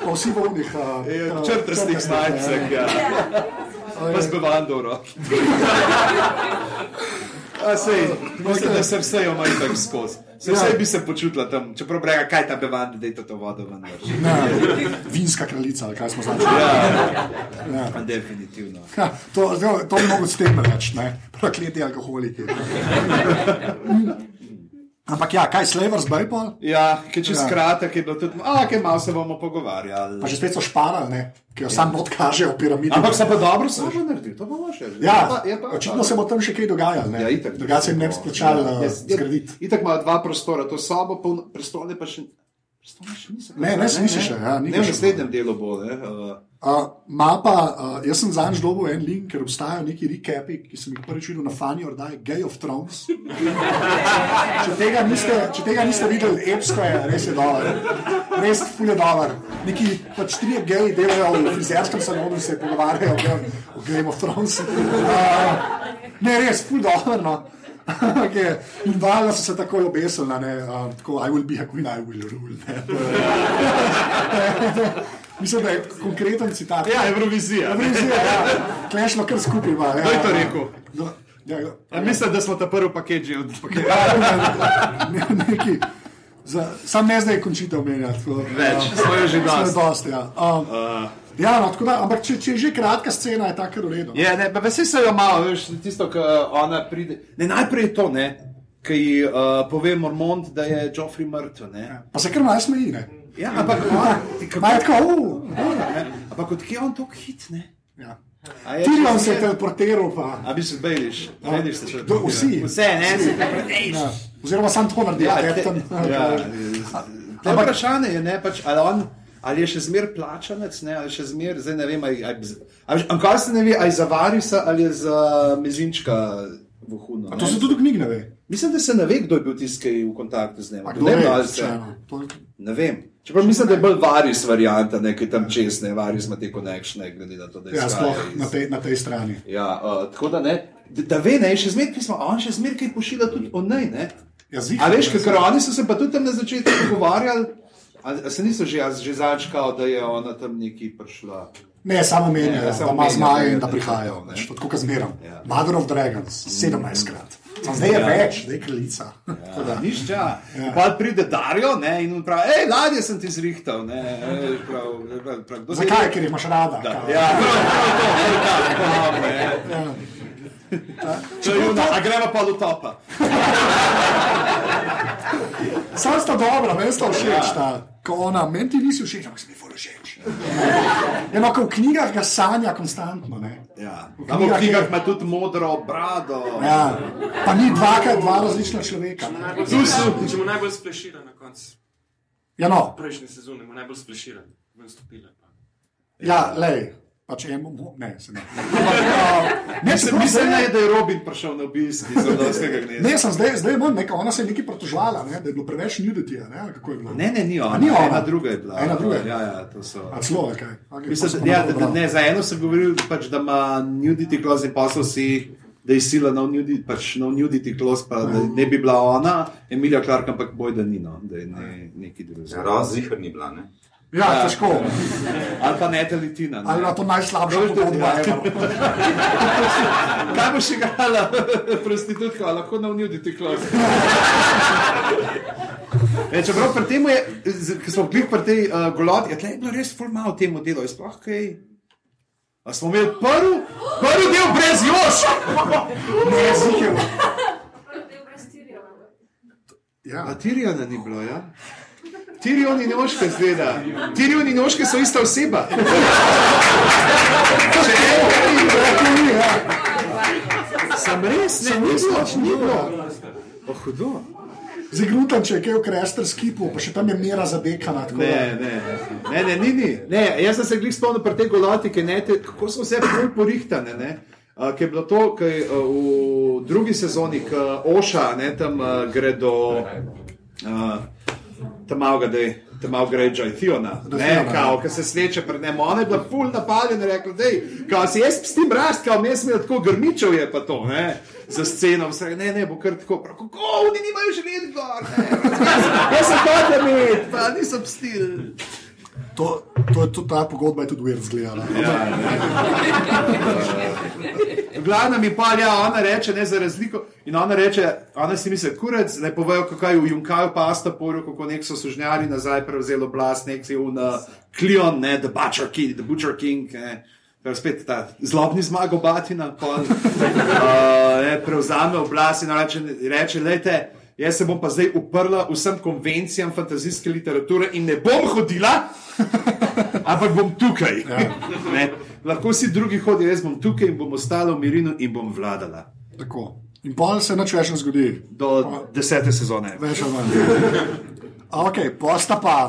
pa vsi v unih. Ja, Črtastih majcah, ja. Pa z bevando v roki. A sej, mislim, da se vse jo malo tako skozi. Se vse bi se počutila tam, čeprav brega, kaj ta bevanda, da je to vodo ven. vrši. Ne, vinska kraljica, ali kaj smo značili. Ja, definitivno. Ja, to, to, to mogel s tem reči, ne, prokleti alkoholiki. Ampak ja, kaj Slavers Bajpol? Ja, ki čez Ja. kratek je bilo tudi, a, kaj malo se bomo pogovarjali. Pa že spet so šparali, ne, ki jo sam not kaže v piramidi. Ampak se pa dobro samo naredili, to bomo še. Ja, pa- pa- očitno se bo tam še kaj dogajalo. Ja, itak. Drugače jim ne bi splačali Ja, uh, zgraditi. Itak ima dva prostora, to sobo, polno, prestole pa še. Niso. Ne, ne, niso še, ja, ne, v še. naslednjem delu bo. Ne, uh, Uh, ma pa, uh, jaz sem zadnjič dobil en link, ker obstajajo neki recapi, ki sem jih prvič videl na Fanny Ordaj, Gay of Thrones. če, tega niste, če tega niste videli, epsko je, res je dolar. Res fulje dolar. Neki pač trije geji delajo v frizerskem salonu in se pogovarjajo o Game- of Thrones. Uh, ne, res, fulje dolar. No. Okay. In valjda so se tako obesili, ne, uh, tako I will be a queen, I will rule. Ne. Mislim, da je konkreten citat. ja, Eurovizija. Evrovizija, ja. Klešno kar skupaj ima. Ja, Kdo je to ja. rekel? No, ja, ja. Ja, mislim, da smo ta prvi paket že od Ne, neki. Za, sam ne zdaj končite omenjati. Več, ja. smo jo že dosti. dosti. Ja. Um, Uh, ja, no, tako da, ampak če, če je že kratka scena, je tako v redu. je, ne, pa vsi so jo malo, veš, tisto, ko ona pride. Ne, najprej je to, ne, ki ji uh, pove Mormont, da je Joffrey mrtev. Ne. Pa se kar malo smeji. Ne? Ja, ampak ona, ti kako- Ma je tako, uh, ne, ampak odkje je on tako hit, ne? ja. Če se teleportiral, pa. A bi se zbejliš, zbejliš se še. Vsi. Vse, ne, se te Ja. Oziroma, sam to naredi, Ja, ja, te- Captain. ja, Ampak- vprašanje je, ne, pač, ali, on, ali je še zmer plačanec, ne, ali še zmer, zdaj ne vem, ali, ali, ali, ali se ne ve, ali je za Varisa ali za Mezinčka vohuno. A To se tudi v knjigi ne ve. Mislim, da se ne ve, kdo je bil tisti, ki je v kontaktu z njim. Ne? To- Ne vem. Čeprav mislim, da je bolj Varis varianta, ne, ki je tam čez, ne, Varis ima te konekšne, glede na to, da je Ja, sploh iz- na tej, na tej strani. Ja, uh, tako da ne, da, da ve, ne, še zmeraj pismo, on še zmeraj kaj pošilja tudi o njej, ne. Ja, zihar, A veš, ker oni so se pa tudi tam na začetku pogovarjali, a, a se niso že, že začkali, da je ona tam neki prišla. Ne, samo Ne, menijo, ja, da ima zmaje in da prihajajo. to Tako kot zmeram. Ja. Mother of Dragons, 17 krat. Samo Zdaj je Ja. več, zdaj je kraljica. Ja, nič, ja. Pa pride Darijo ne, in pravi, hej, ladje sem ti zrihtal. Ne, prav, prav, prav, Zakaj? Ker jih imaš rada. Da, kao. ja, prav, prav, to, prav, prav, ona, a greva pa do topa. Sam sta dobra, meni sta všeč. ta. Ko ona, meni ti nisi všeč, ampak si mi fura všeč. Eno, ko v knjigah ga sanja konstantno. Ne? Ja. V Tam v knjigah knjigah ima tudi modro brado. Ja. Pa ni dvakrat dva različna človeka. Če mu najbolj splešira na koncu Ja, no, prejšnje sezone, mu najbolj splešira, ven stopila. pa. ja, lej. Pač en bom, ne, se ne. Ampak, ne, čeprav mislim ne, da je Robin prišel na obisk iz Rodovskega gnezda. Ne, sem zdaj, zdaj manj, neka, ona se je nekaj pritožvala, ne, da je bilo preveč nudity, ne, kako je bilo. Ne, ne, ni ona. A ni ona? Ena druga je bila. Ena druga Ja, ja, to so. A celo, kaj. Okay, Mislim, da, ja, da, da, ne, za eno sem govoril, pač, da ima nudity clause in posel si, da je sila na nudity, pač, no nudity clause, pa da ne bi bila ona, Emilija Clark, ampak boj, da ni, no, da je ne, neki drugi. Razihar ni bila, ne? Ja, težko. Ali pa ne Telitina. Ali na to da- pogodba. ja, ja. Kaj boš igrala, prostitutka, a lahko na nudity clause. E, čeprav pri tem je, ki smo bili pri tej uh, goloti, je tle bilo res ful malo temu delu, je sploh kaj. A smo imeli prvi, prvi del brez još. Ne, ziher. Del brez Tiriona. Ja. A Tirijana ni bilo, ja? Tirion in nožke zgleda. Tirion in nožke so ista oseba. Če eno, Ja. sem res, ne, Ni bilo, ni bilo. O, hudo. Zdaj grutam, če je kaj v Krester skipu, pa še tam je mera zadekana. tako Ne, ne, ne, ne, ni, ni. ne. Jaz sem se glih spomnil pri tej goloti, ne, te, kako so vse bolj porihtane. Ne? Uh, ki je bilo to, ki uh, v drugi sezoni, ki Oša ne, tam uh, gre do uh, tam je malo gre že Thiona, Do ne, kao, ja. ki se sleče pred njim. Ona je bila full napaljena, rekla, da kao si jaz s tem rast, kao ne smejo tako grmičev je pa to, ne. Za sceno, vse, ne, ne, bo kar tako, prav, kako, oni nimajo želeti gor, ne, jaz sem hotel imeti, pa nisem stil. To, To je tudi ta pogodba, je tudi uver zgledala. Ja, V glavnem je pa, ja, ona reče, ne za razliko. In ona reče, ona si misli, kurec, ne povejo, kako je v Junkaju pasta poril, kako nek so sužnjari nazaj prevzeli oblast, nek si v na Klion, ne, The Butcher King, The Butcher King. Ne. To je spet ta zlobni zmago Batina, ki uh, prevzame oblast in reče, reče lejte, jaz se bom pa zdaj uprla vsem konvencijam fantazijske literature in ne bom hodila, ampak bom tukaj. Ne. Lahko vsi drugi hodijo, jaz bom tukaj in bom ostala v mirinu in bom vladala. Tako. In pol se nič več ne zgodi. Do desete sezone. Več ali manj. Ok, posta pa.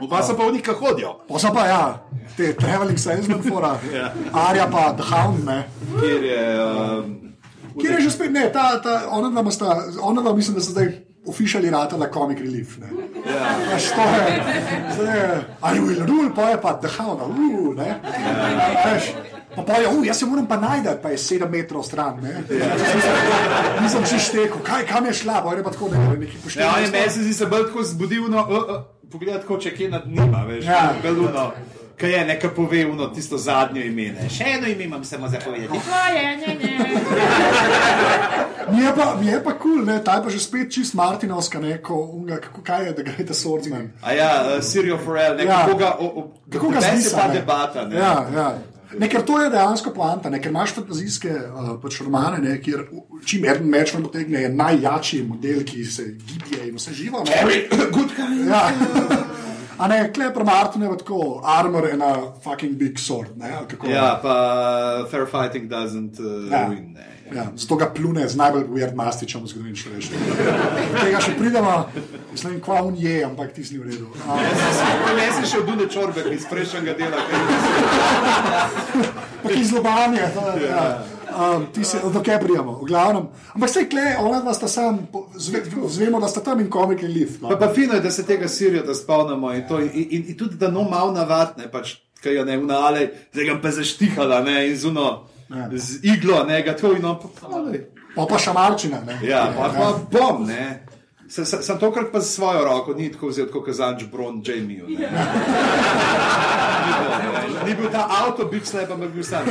Oba se pa v njih hodijo, Posa pa ja, te traveling salesman fora. Ja. Arja pa The Hound, ne. kjer je. Um, Kjer je že spet, ne, ta, ta, ona dva, sta, ona dva mislim, da so zdaj oficiali ratala comic relief. Ne. ja. Veš, to je, zdaj je, I will rule, pa je pa The Hound, uh, ne. Veš, Pa pa je, uh, jaz se moram pa najti, pa je sedem metrov stran. Ne? Nisem še štekel, kaj kam je šla, pa je pa tako, da je nekaj Ja, on je meni zdi se bolj tako zbudil, no, uh, uh, pogled, kot če kje nad njima, veš, Ja. beluno. Kaj je, neka pove uno tisto zadnje ime. Ne? Še eno ime imam samo za povedati. Mi je pa, mi je pa kul, cool, ta je pa že spet čist Martinovska, neko, unga, kako, kaj je, da gre ta swordsman. A ja, uh, Sirijo Forel, ne, Ja. kako ga, o, o, Kako ga meni zdi se pa debata. Ne? Ja, ja. Ne, ker to je dejansko poanta, ne, ker imaš fantazijske uh, pač romane, ne, kjer čim en meč vam potegne, je najjačji model, ki se giblje in vse živo. Ne. Very good guy. Ja. A ne, klepr Martin je tako, armor in a fucking big sword. Ne? Ja, pa uh, fair fighting doesn't uh, Ja. win. Ne. Ja, zato ga plune z najbolj weird mastičem v zgodovini človeštva. Tega še pridemo, mislim, kva on je, ampak ti si v redu. A, Ne si še od Dune Čorbe, iz prejšnjega dela. Pa ki zlobanje. je, Ja. Um, ti se, do kje prijemo, v glavnem. Ampak vse kle, ona dva sta sam, zve, zvemo, da sta tam in komik in lift. Pa, No. pa fino je, da se tega Sirijo da spomnimo in, to, in, in, in tudi da no malo navadne, pač, kaj je ne unale, da ga pa zaštihala ne, in z, uno, Ja. z iglo, ne, ga to in no, pa, pa, Pa pa šamarčina. Ne. ja, pa, pa bom, ne. Sem, sem, sem tokrat pa z svojo roko, ni tako vzel kot kazanč Bron Jamieju. ne. Ni bilo, ne. Ni bil ta avto, bil slep, ampak bil sam.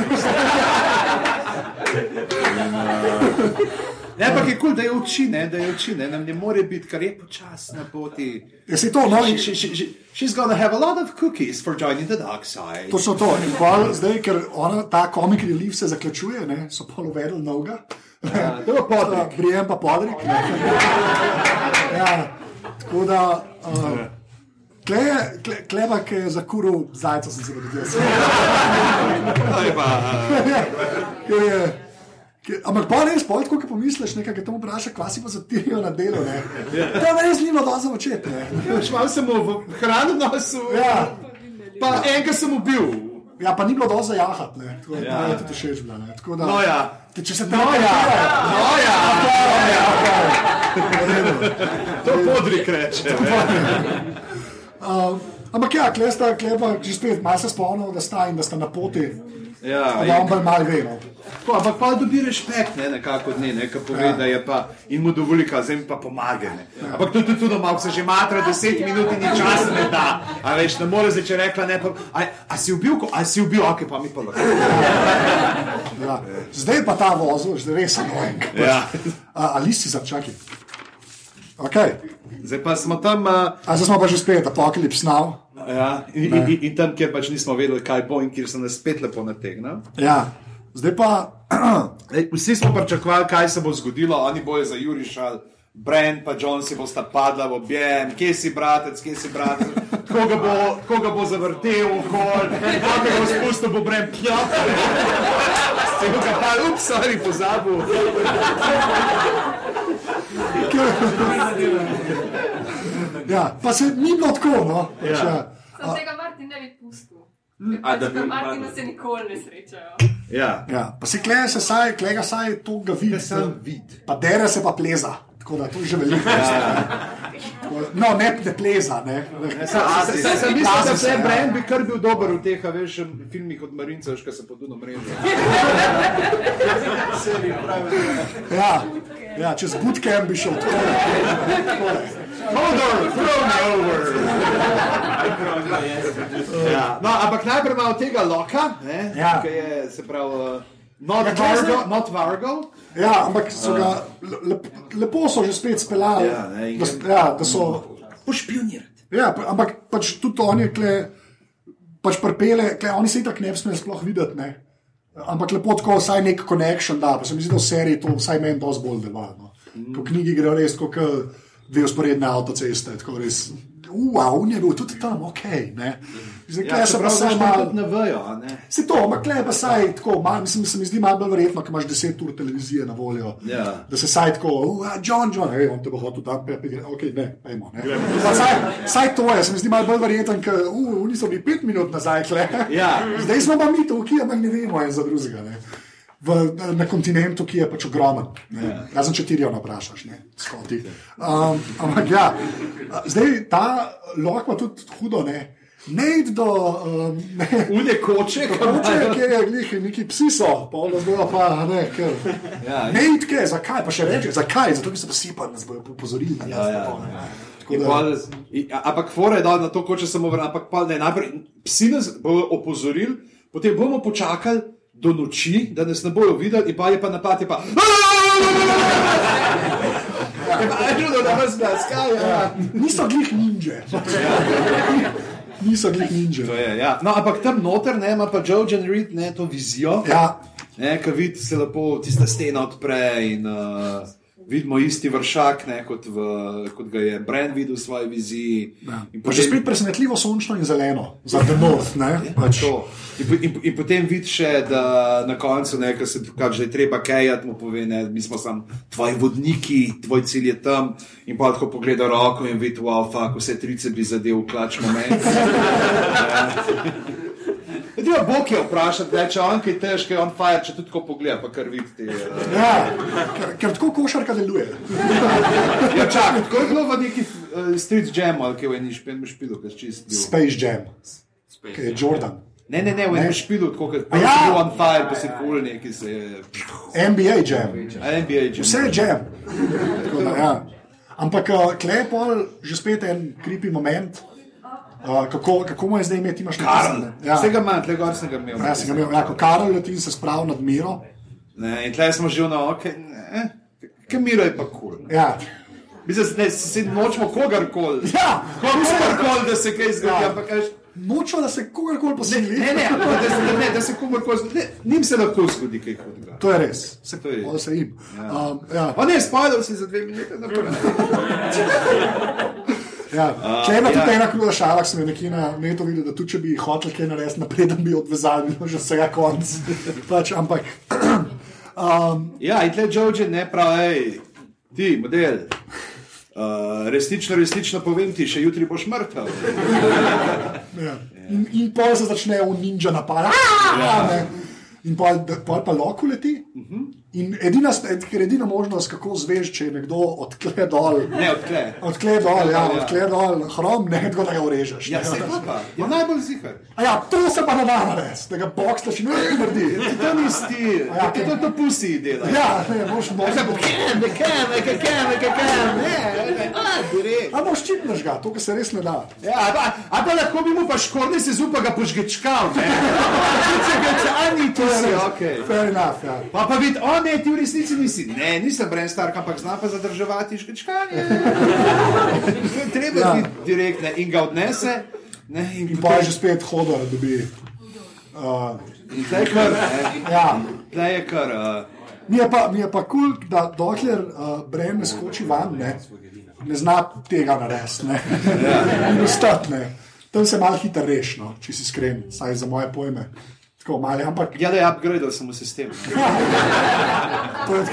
Ne, ampak je kul, cool, da je oči, ne, da je oči, ne, nam ne more biti, kar je počasna poti. Je si to, no, She, in, she, she, she, she's gonna have a lot of cookies for joining the dark side. točno to. In pol, zdaj, ker ona, ta komik relief se zaključuje, ne, so pol uvedli novega. Ja, to je podrik. Brijem pa podrik. Ne. Ja, tako da. Uh, Kle, je- kle, kleba, ki je zakuril zajca, sem se Ker je, ker, ampak pa res, pojdi, ko pomisliš, nekaj, ki to vpraša, kva si pa zatirijo na delo. Ne. To je res nima doza očet. Ne. uh, šmal sem v hrano nosil, Ja. pa enega sem ubil. Ja, pa ni bilo doza jahati. Ne. Tako da Ja. ja. tudi všeč bila. Ne. Tako da, No ja. Te, če se tam No ja, no ja, to podrik reče. Uh, ampak ja, kle sta, kle pa že spet malo se spomnil, da sta in da sta na poti. Ja, Da on bolj malo ve. No. Tako, ampak pa dobi respekt, ne, nekako od nje, ne, ki pove, Ja. da je pa in mu dovoli, da zdaj pa pomaga. Ne. Ampak to je tudi to, malo se že matra, deset minut in ni časa ne da. A veš, ne more zdaj, če rekla ne, pa, a, a si ubil, ko- a si ubil, ok, pa mi pa lahko. Ja. Zdaj pa ta vozil, že res annoying. Ja. A, ali si začaki? Okay. Zdaj pa smo tam, uh, A zdaj smo pa že spet, apokalips now. Ja, in, in, in, in tam, kjer pač nismo vedeli, kaj bo in kjer se nas spet lepo nategne. Ja. Zdaj pa, Ej, Vsi smo pričakovali, kaj se bo zgodilo, oni bojo za Jurišal, Brent pa John si bosta padla v objem, kje si bratec, kje si bratec, tako ga bo, tako ga bo zavrtel, okol, kako ga bo spustil, bo Brent pjot. Se ga pa, ups, sorry, pozabil. ja, pa se ni bilo tako. No. Ja. Sam tega Martin ne bi pustil. A, da bi Pač Martina se nikoli ne srečajo. Ja, Ja. Pa se kleje se saj, klega saj, to ga vidi. vid. Pa dere se pa pleza. Tako da to je že veliko. No, ne, ne pleza. Ne. Sem mislil, da Plaza se se, je ja. Brent bi kar bil dober v teh, a veš, filmih od Marinca, veš, kaj se poduno mrežo. Ja, ja, čez bootcamp bi šel. Hodor, over. Ja. No, ampak najprej imamo tega loka, ne, Ja. ki je se pravi. Uh, Not Ja, Vargo, zdaj? not Vargo. Ja, ampak so ga lep, lepo so že spet speljali. Ja, ne, in- da, ja, da so. Pošpionirati. Ja, pa- ampak pač tudi oni kle, pač prpele, kle, oni se itak ne bi smeli sploh videti. Ne. Ampak lepo tako, vsaj nek connection da. Pa se mi zdi, da v seriji to vsaj meni dosti bolj deluje. No. Ko knjigi gre res kot dve usporedne avtoceste, tako res. Wow, on je bil tudi tam, ok. Ne. Zdaj, Ja, kle se pa znaš malo. ne vejo, ne. Se to, ampak klej pa saj tako, mal, mislim, se mi zdi malo bolj verjetno, ker imaš 10 ur televizije na voljo. Ja. Da se saj tako, uh, John, John, hej, on te bo hotel tam, ok, ne, pojmo. Pa Saj, saj to je, se mi zdi malo bolj verjeten, ker uh, oni so bili 5 minut nazaj, kle. Ja. Zdaj smo pa mi tukaj, ampak ne vemo en za drugega. Ne. V, na kontinentu, ki je pač ogromen. Ja. Razen če ti jo vprašaš, ne, skoti. Um, ampak ja, zdaj ta lok ima tudi hudo, ne. Ne id do, um, ne, Une koče, ki Mogoče, kjer je glih, neki psi so, ono zdaj pa ne, ker. Ja, ne idke, zakaj pa še reče, zakaj? Zato, ker so psi pa nas bojo opozorili. da Ja, ja, ne ja. ne. Tako In da- pol, i- a- ampak fore je dal na to, koče samo vrnil, ampak pa ne, najprej psi nas bodo opozorili, potem bomo počakali do noči, da nas ne bojo videli, in pa je pa napad, je pa. Niso glih ninja. Niso glih ninja. Je, ja. No, ampak tam noter ne, ima pa Joe Jen Reed ne, to vizijo. Ja, Ne, ki vidi se lepo, tista stena odpre in uh, vidimo isti vršak, ne, kot, v, kot ga je Brand videl v svoji viziji. In pa že spet presenetljivo sončno in zeleno, za The North. Ne? Pač, To. In, po- in, in potem vidiš, da na koncu, ne, ko se kaže, da je treba kajati, mu pove, ne, mi smo samo tvoji vodniki, tvoj cilj je tam. In pa tako pogleda roko in vidi, wow, fuck, vse trice bi zadev klač moment. Treba Bog je vprašati, da če on kaj težko je on fire, če tudi tako pogleda, pa kar vidi. Uh, Ja, ker, ker tako košarka deluje. ja, čakaj, tako je bilo v neki uh, street jamu, ali kaj v eni špilju, špilu, kaj čist bil. Space Jam, ki je Jordan. Ne, ne, ne, v enem špilu, tako kot ja. ja. je bil on fire, pa se kul neki se je. NBA Jam. A NBA jam. Vse je jam. Tako Da, ja. Ampak uh, klepol, že spet en kripi moment. Uh, kako, kako mu je zdaj imeti, imaš Karl. Ja. Vsega manj, tle gor sem ga imel. Ja, sem ga imel, ja, ko Karl leti se spravi nad miro. Ne, in tle smo že na oke. Ne, Kamiro je pa kul. Cool. Ja, Mislim, ne, se nočemo kogarkoli. ja Kogarkoli, da se kaj zgodi, Ja. ampak nočemo, da se kogarkoli posili. Ne, ne, ampak da se, ne, da se kogarkoli zgodi. ne, Njim se lahko zgodi kaj hudega. To je res, se, To je- se jim. Um, ja, O ne, spoiler si za dve minute. ja. Če ena ja. tudi ena kruda šala, sem nekje na netu videl, da tudi če bi hotel kaj narediti, napreden bi odvezali, bilo že vsega konc. Pač, ampak um, Ja, in tle George ne pravi, ti, model. Uh, resnično, resnično povem ti, še jutri boš mrtev. ja. in, in pol se začne v ninja napad. Ja. In pol, pol pa loko leti. In edina, ker edina možnost, kako zveš, če je nekdo odkle dol. Ne, odkle. Odkle dol, ja, Ja. odkle dol, hrom, ne, tako da ga urežeš. Ja, ne. se pa. Ja, najbolj zihar. A ja, to se pa ne da narediti, da ga bokslaš in ne naredi. To ni stil, Ja, ja, to to pusi dela. Ja, ne, boš možno. Kem, ne kem, ne kem, ne kem, ne, a, direkt. A boš čipneš ga, to, kar se res ne da. Ja, a pa, a pa lahko bi mu pa škorni se zupa ga požgečkal, ne. Če ga če, a ni to si, okej. Fair enough, ja. Pa pa vidi, o ne, ti v resnici nisi. Ne, nisem Bren Stark, ampak zna pa zadrževati žgečkanje. To je treba Ja. ja. direktne in ga odnese. Ne, in, In pa je že spet hodor, da bi. Uh, In tle je kar, ja. tle je kar. Uh, Mi je pa, mi je pa kul, cool, da dokler uh, Bren ne skoči van, ne, ne zna tega narediti. Ne. In ostati. Tam se malo hitro reši, no, če si iskren, saj za moje pojme. Tako malo, ampak ja, da je upgradal samo sistem. to je.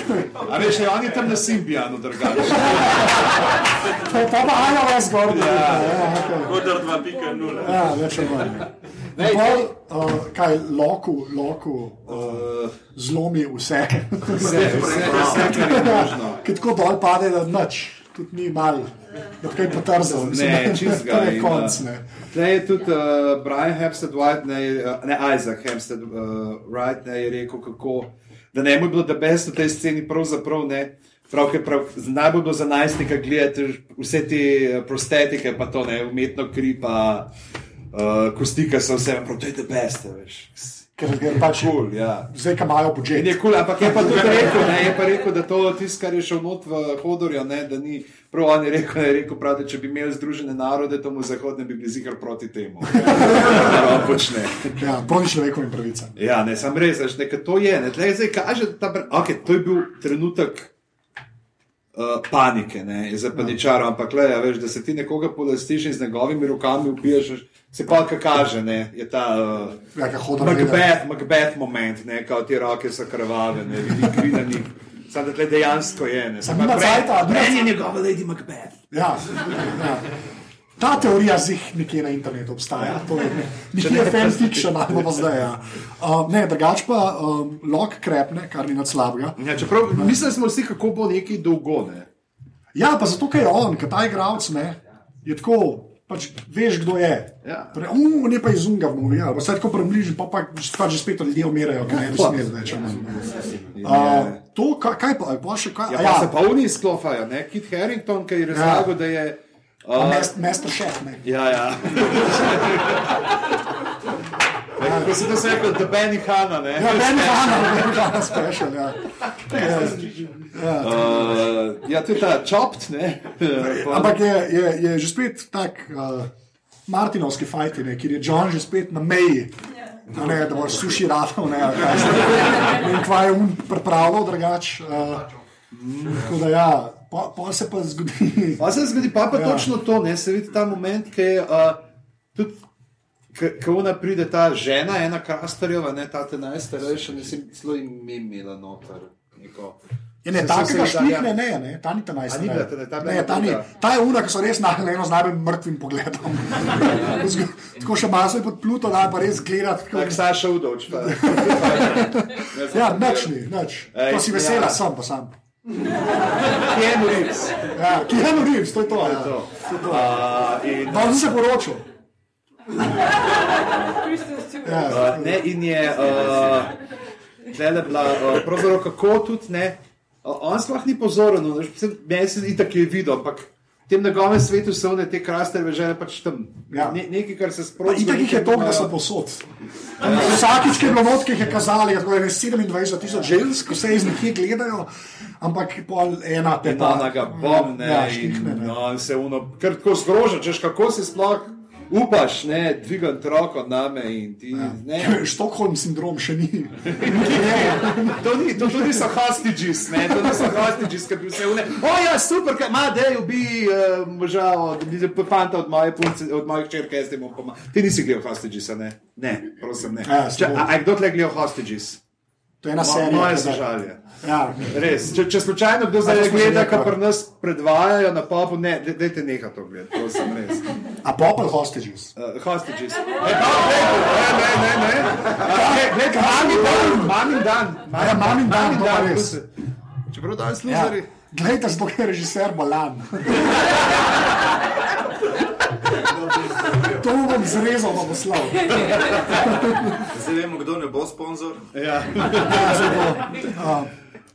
A veš, ne, on je tam na Symbianu drugače. To je pa pa iOS gor. Ja, ja, okay. Kodar 2.0. ja, več ali manj. Ne, Pol, uh, kaj, loku, loku uh, zlomi vse. Vse, vse, vse, kar je možno. Ki tako dol pade, da nič, tudi ni mal, da kaj potrzel. Ne, čist ga. To je in, konc, uh, ne. Tle je tudi uh, Brian Hempstead White, ne, uh, ne Isaac Hempstead uh, Wright, ne, je rekel, kako, da ne mu je bilo da best v tej sceni, pravzaprav ne. Prav, ker prav, najbolj bo za najstnika gledati vse te eh, prostetike, pa to ne, umetno kri, pa uh, kosti, ki so vse, prav, to je the best, veš. Ker je pač Cool, ja. zdaj, ki imajo budžet. je kul, ampak je pa tudi rekel, ne, je pa rekel, da to tisto, kar je šel not v Hodorja, ne, da ni prav on je rekel, je rekel prav, da če bi imeli združene narode, to mu zahodne bi bili zikar proti temu. On počne. Ja, proti človekovim pravicam. Ja, ne, sam res, veš, nekaj to je. Ne, tleh zdaj kaže, da ta, okay, to je bil trenutek uh, panike, ne, je zapaničaro, ampak le, ja, veš, da se ti nekoga polastiš in z njegovimi rokami ubiješ, veš, se pa kaj kaže, ne, je ta uh, Ja, Macbeth, Macbeth moment, ne, kao ti roke so krvave, ne, vidi kri na njih. Sam da tle dejansko je, ne, Samo cajta, nima Bren je njegova Lady Macbeth. Ja, ja. Ta teorija zih nekje na internetu obstaja. To je nekje ne, fanfiction, ali pa zdaj. Ja. Uh, ne, drugač pa um, lok krepne, kar ni nad slabega. Ja, čeprav mislili smo vsi, kako bo neki dolgo, ne. Ja, pa zato, ker je on, ker ta igralec ne, je tako, pač veš, kdo je. Ja. Pre, um, ne pa izunga v novi, ja, pa se tako približni, pa, pa, pa že spet ljudje umirajo, kaj ne smeš več. Uh, to, kaj, kaj pa, pa še kaj? Ja, a pa ja. se pa oni sklofajo, ne? Kit Harrington, ki je razlagal, ja. da je. Uh, Mest, Master Chef, ne. ja, ja. Kako si to se rekel, da Benny Hanna, ne? Ja, je Hanna, meni je Hanna special, ja. Ja. Uh, ja, to je ta chopped, ne? Ampak je, je, je že spet tak uh, Martinovski fajt, kjer je John že spet na meji. A Ne, da boš suši rafal, ne. In kva je um pripravljal drugač. Uh, tako da ja, pa, pa se pa zgodi. Pa se zgodi, pa, pa Ja. točno to, ne? Se vidi ta moment, ki je uh, tudi. Ko ona pride ta žena, ena krastarjeva, ne ta te najstarejša, ne sem celo ime imela noter. Neko. Je ne Se- se- takega štrihne, ja. ne, ne, ta ni ta A ni najstarejša. bila ta- ta Ne, ta, ni, ta je una, ki so res na eno z najbolj mrtvim pogledom. tako še malo je pod pluto, da pa res gledati. Tak Tako, Saša Udoč. Pa. ja, nič ni, nič. To si vesela, ja. sem pa sam. Keanu Reeves. Ja, Keanu Reeves, to je to. Ja. To. Uh, in, No, sem se poročil. Ja, uh, ne, in je uh, tlele bila, uh, pravzaprav kako tudi ne. On sploh ni pozoren, no, meni se da je videl, ampak v tem njegovem svetu so one te krasne žene pač tam. Ja. Ne, nekaj, kar se sproži. itak jih je to, da so posod. Vsakič, ki je bilo not, ki jih je kazali, tako je 27 tisoč žensk, vse iz nekje gledajo, ampak pol ena te pa. Ena ga bom, ne, Ja, štihne, ne. no, se uno, ker tako zgroža, češ kako si sploh upaš, ne, dvigati roko name in ti, ja. ne. Štokholm sindrom še ni. To, ni, to, to niso hostages, ne, to niso hostages, ki bi se vne. O ja, super, ima, da je ubi uh, moža od od fanta od moje punce, od mojih črke, jaz ti bom pomagal. Ti nisi gledal hostages, a ne? Ne, prosim, ne. Ja, Če, a, a kdo tle gledal hostages? To je ena Mo, serija. moje sožalje. Ja, Res, če, če slučajno kdo zdaj to gleda, kar pri nas predvajajo na popu, ne, de- dajte neha to gledati, prosim, res. a popel hostages. Uh, hostages. E, pa, ne, ne, ne, ne. Glej, glej, mamin dan, mamin dan. Ja, mamin dan, to pa res. Čeprav danes Ja. luzeri. Glejte, ker je režiser bolan. To bom zrezal, pa poslal. Zdaj vemo, kdo ne bo sponzor. Ja.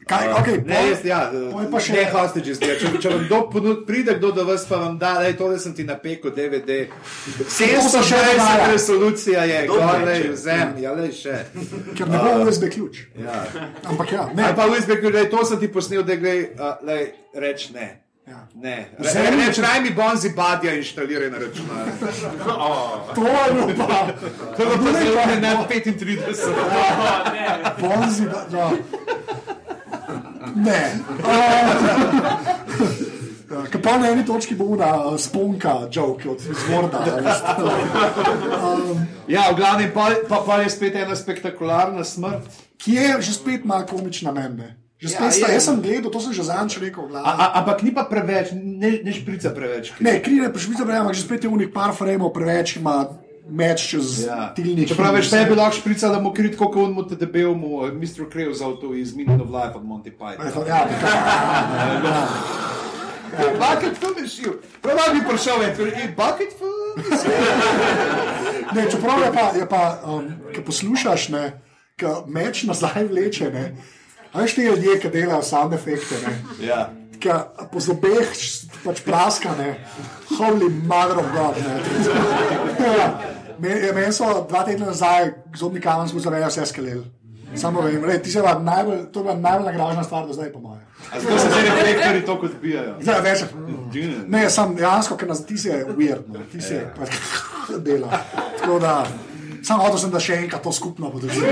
Kaj, okay, Ne, jaz, ja, pol pa še- ne hostages, ja. če, če vam kdo ponud, pride kdo do vas, pa vam da, da tole sem ti napekel DVD. To se še 720 dogaja. resolucija je, gore, vzem, ja, le še. Ker ne bo USB ključ. Ja. Ampak ja, ne. Ali pa USB, da to sem ti posnel, da gre, uh, reč ne. Ja. Ne, Vzemi, Re- reč, če- naj mi Bonzi Badja inštalira na računalnik. To je bilo pa. To je pa zelo ne na 35. Bonzi, da. da. Ne. Uh, Kaj pa na eni točki bo ura sponka, joke od izvorda. Ja, v glavnem, pa, pa, pa je spet ena spektakularna smrt. Ki je že spet malo komična meni. Že spet Ja, sta, jaz sem gledal, to sem že zanč rekel. ampak ni pa preveč, ne, ne šprica preveč. Ne, krine pa še videl, ampak že spet je unih par frameov preveč ima meč čez Ja. tilnik. Čeprav veš, tebi lahko šprica, da mu krit, kot on mu te debel mu, Mr. Krajl za to iz Meaning of Life od Monty Python. Ja, ja, Bucket full je šil. Prav bi prišel in bucket full. ne, čeprav je pa, je pa um, ki poslušaš, ne, ki meč nazaj vleče, ne, veš, ti ljudje, ki delajo sound efekte, ne? Ja. Ki po zobeh pač praska, ne, holy mother of God. Ne. Ja. Ja, Meni so dva tedna nazaj zobni kamen smo zavedali vse skelel. Samo vem, re, ti se pa najbolj, to je bila najbolj nagražena stvar do zdaj, po mojem. A zato se zdaj reflektori to odbijajo. Zdaj več. Dune. Ne, sam dejansko, ker nas ti si je weird, no. ti si je pač dela. Tako da, samo hotel sem, da še enkrat to skupno podržim.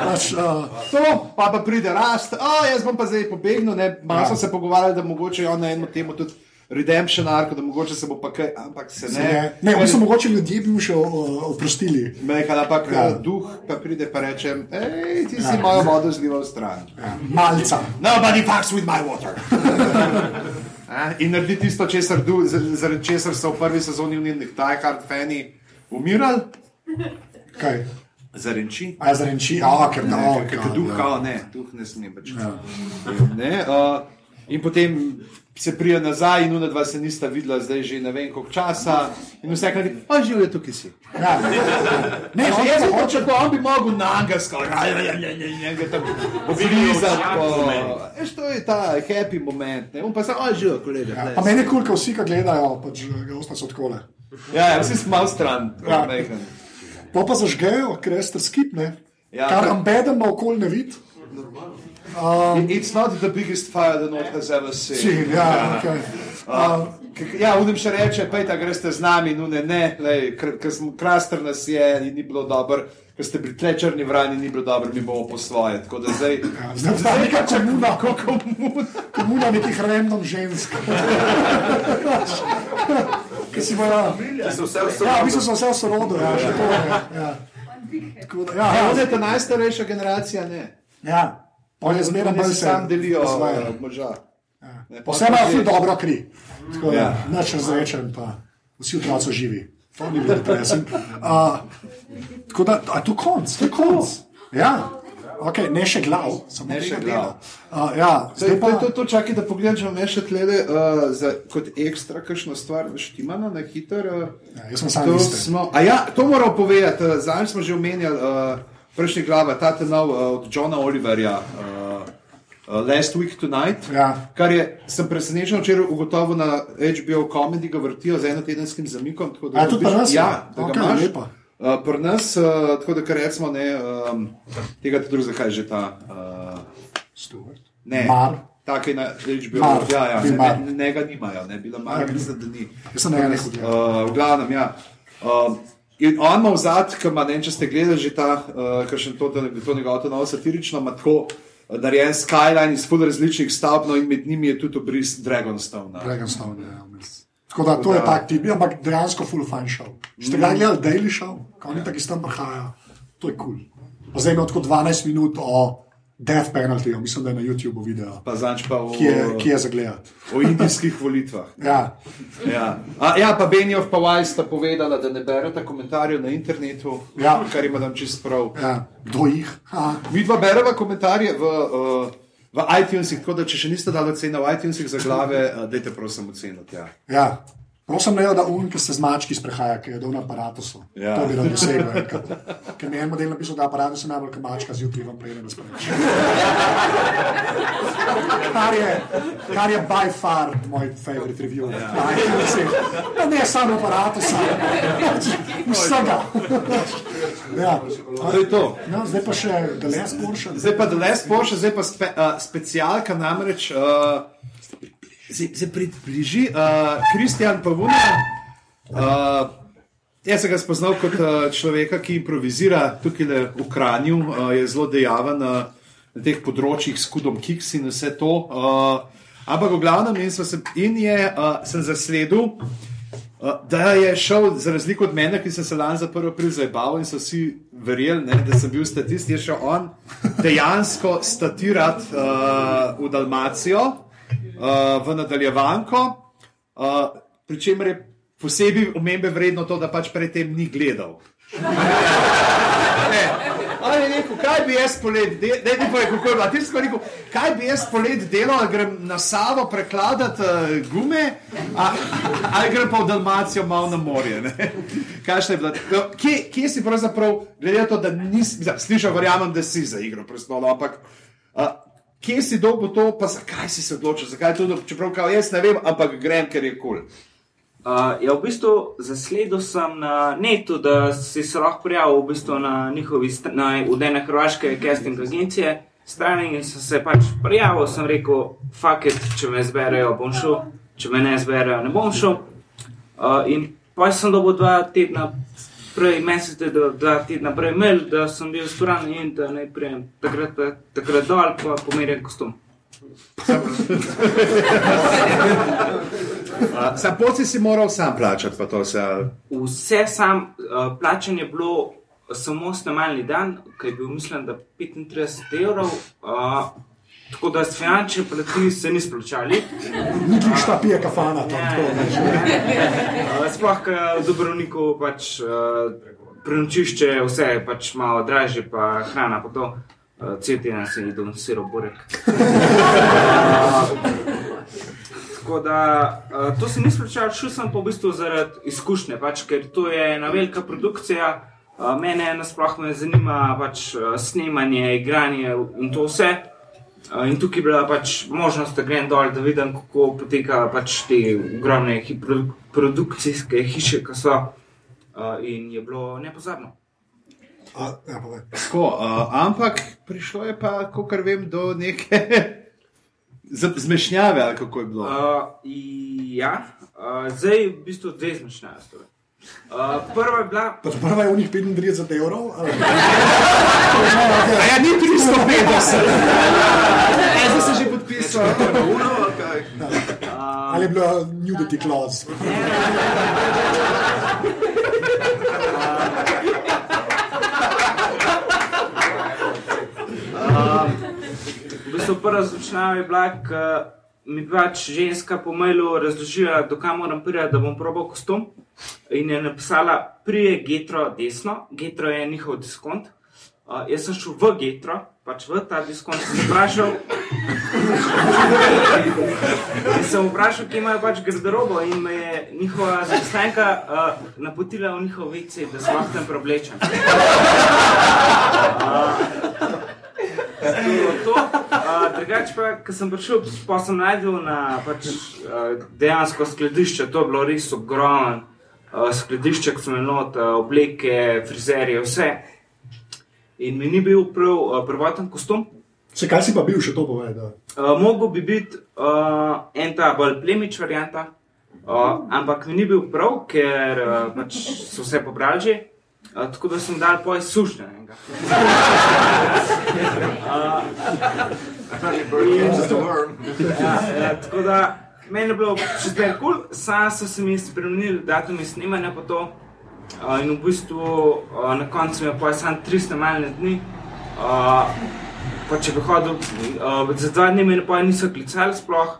Pač, uh, To, pa, pa pride rast, a jaz bom pa zdaj pobegnil, ne, malo Ja. smo se pogovarjali, da mogoče on na eno temo tudi redemption arko, da mogoče se bo pa kaj, ampak se ne. ne, ne, v bistvu mogoče ljudje bi mu še oprostili. Mehka, ampak Ja. ja. duh pa pride pa reče, hej, ti si mojo vodo zlival stran. Ja, malca. Nobody fucks with my water. In naredi tisto, česar zaradi česar so v prvi sezoni v Die Hard fani umirali, Kaj? zarenči. A zarenči, a ker da, Ne, ok, ker ja, duh, ja. kao, ne, duh ne sme več. Ne, uh, in potem se prija nazaj, in una dva se nista videla, zdaj že ne vem koliko časa. In vse kaj, pa živijo tukaj si. Ja. Ne, Ne, on jaz se sem hoče. hoče, on bi mogel naga skoraj, njega tam oblizati. Veš, to je ta happy moment, ne, on pa se, a živijo, kolega. Ja, glej." pa meni je kul, ko vsi, ki gledajo, pač gosta so takole. Ja, ja, vsi smo malo stran, Ja. tako majhen. Po pa zažgejo, ker ste skip, ne? Ja, Kar to- ambeden na okolje ne vidi. It's not the biggest fire the North has ever seen. Sim, ja, okay. uh, K- Ja, unim še reče, pejta, greste z nami, no ne, ne, ker, ker smo kraster nas je in ni bilo dobro, ker ste bili tle črni vrani, ni bilo dobro, mi bomo po svoje. Tako da zdaj, ja, zdaj pa neka komuna, komuna nekih random žensk. Ki si bojo. Ja, v bistvu so vse v sorodu, ja, še to je. Ja. Tako da, ja, ja, ja, je ta najstarejša generacija, ne. ja. On je zmeraj Oni bolj si sam delijo razvaja. uh, moža. Ne, pol Vse pa ima ful dobro kri. Tako da, Ja. nič razrečen, pa vsi otroci so živi. To ni bilo interesant. Uh, tako da, a tu konc, to je konc. Ja. Okay, ne še glav, samo Ne še glav. Uh, ja, Zdaj, zdaj pa... to, to čakaj, da pogledam, če imam še tlele uh, za, kot ekstra kakšno stvar, štimano na hiter. Uh, Ja, jaz sem sam to, smo, a ja, to moram povedati, uh, zadnjič smo že omenjali, uh, prejšnji glava, ta tenov uh, od Johna Oliverja. Uh, Uh, Last Week Tonight, Ja. kar je, sem presenečen, včeraj ugotovil na HBO Comedy, ga vrtijo z enotedenskim zamikom. da A, tudi pri nas? Ja, da ga Okej, imaš. lepa. Uh, pri nas, uh, tako da kar recimo, ne, um, tega tudi zakaj že ta. Uh, Stuart. Ne, Mar. Tako je. Mar, Ja, ja, ne, ne, ne ga nimajo, ne, bila Mar, mislim, da ni. Jaz sem na enem gledal. Uh, v glavnem, ja. Um, in on ima vzad, ki ima, ne vem, če ste gledali že ta, uh, kar še to, to, to njegovo to novo satirično, ima tako narejen skyline iz ful različnih stavb, no in med njimi je tudi obris Dragonstone. Dragonstone, ja, vmes. Tako da to je tak tip, ampak dejansko full fine show. Ste ga gledali Daily Show, ko oni tako iz tam prihajajo, to je kul. Cool. Zdaj ima tako 12 minut o death penaltyju, mislim, da je na YouTubeu video, Pa zanč pa o, ki je, ki je za gledati. o indijskih volitvah. Ja, Ja. A, ja, pa Benjov pa Wise sta povedala, da ne berete komentarjev na internetu, Ja. kar ima tam čist prav. ja, kdo jih? Ha. Mi dva bereva komentarje v, uh, v iTunesih, tako da če še niste dali ocene v iTunesih za glave, uh, dajte prosim oceniti. Ja. Ja. Prosim, ne, da un, ki se z mački sprehaja, ki je dol na aparatu. Ja. To bi rad dosegel. Ker mi je en model napisal, da aparatus je najbolj kot mačka, zjutraj vam prejme razpreč. Kar je, kar je by far moj favorite review. Ja. Pa ne samo aparatus, vsega. ja. To je to. No, zdaj pa še The Last Portion. Zdaj pa The Last Porsche, zdaj pa spe, uh, specialka namreč. Uh, Se, se približi uh, Kristjan Pavuna. Uh, jaz sem ga spoznal kot uh, človeka, ki improvizira tukaj le v Kranju, uh, je zelo dejaven uh, na teh področjih, s kudom Kiks in vse to. Uh, ampak v glavnem in, se, in je, uh, sem zasledil, uh, da je šel, za razliko od mene, ki sem se lani za prvo prizabal in so vsi verjeli, ne, da sem bil statist, je šel on dejansko statirati uh, v Dalmacijo uh, v nadaljevanko, uh, pri čemer je posebej omembe vredno to, da pač predtem ni gledal. Ne, On je rekel, kaj bi jaz poleti delal, ne ti povej, kako je bilo. Ti si pa rekel, kaj bi jaz poleti delal, ali grem na Savo prekladati uh, gume, a, ali grem pa v Dalmacijo malo na morje. je? No, Kje, kje si pravzaprav, glede na to, da nisi, slišal, verjamem, da si za igro prestolov, ampak uh, kje si dobil to, pa zakaj si se odločil, zakaj to, čeprav kao, jaz ne vem, ampak grem, ker je kul. Cool. Uh, ja, v bistvu zasledil sem na netu, da si se lahko prijavil v bistvu na njihovi udene hrvaške casting agencije strani in sem se pač prijavil, sem rekel, fuck it, če me zberejo, bom šel, če me ne zberejo, ne bom šel. Uh, in pa sem dobil dva tedna prej, mesec, da dva tedna prej mail, da sem bil sporan in da ne prijem takrat, takrat dol, pa pomerjen kostum. Sam poci si moral sam plačati, pa to se. Vse sam, uh, plačanje je bilo samo snemalni dan, ki je bil, mislim, da 35 evrov. Uh, tako da s finančne plati se ni splačali. Ni ki šta pije kafana tam. Uh, sploh, ker v Dubrovniku pač uh, prenočišče, vse je pač malo dražje, pa hrana pa to. Cel teden se jih dom siro borek. Tako da to se ni splačalo, šel sem pa v bistvu zaradi izkušnje, pač, ker to je ena velika produkcija. Mene nasplošno zanima pač, snemanje, igranje in to vse. In tukaj je bila pač možnost, da grem dol, da vidim, kako poteka pač te ogromne hi produ produkcijske hiše, ki so. Uh, in je bilo nepozabno. A, ja, Tako, uh, ampak prišlo je pa, kot vem, do neke zmešnjave, ali kako je bilo. Uh, ja, uh, zdaj je v bistvu dve zmešnjave. Uh, prva je bila. Pač prva je v njih 35 evrov. Ali... ja, ni 350. Ja, zdaj se že podpisal. Ali je bila nudity clause? V bistvu prva zvučnjava je bila, mi pač ženska po mailu razložila, do kam moram priti, da bom probal kostum. In je napisala, prije getro desno, getro je njihov diskont. Uh, jaz sem šel v getro, pač v ta diskont, sem vprašal. in sem vprašal, kje imajo pač garderobo in me je njihova zaposlenka uh, napotila v njihov vece, da se lahko tam preoblečem. Uh, drugače pa, ko sem prišel, pa sem najdel na pač, uh, dejansko skladišče, to je bilo res ogromno. Uh, skladišče, kot smo imeli, uh, obleke, frizerje, vse. In mi ni bil prav uh, prvoten kostum. Se kaj si pa bil, še to povedal? Uh, Mogoče bi biti uh, en ta bolj plemič varianta, uh, ampak mi ni bil prav, ker uh, pač so vse pobrali že. Uh, tako da sem dal poj sušnjenega. Ja, ja, tako da meni je bilo še zdaj kul, cool. sam so se mi spremenili datumi snemanja po to. Uh, in v bistvu uh, na koncu je pa samo 300 malne dni. Uh, pa če bi hodil, uh, za dva dni me pa niso klicali sploh.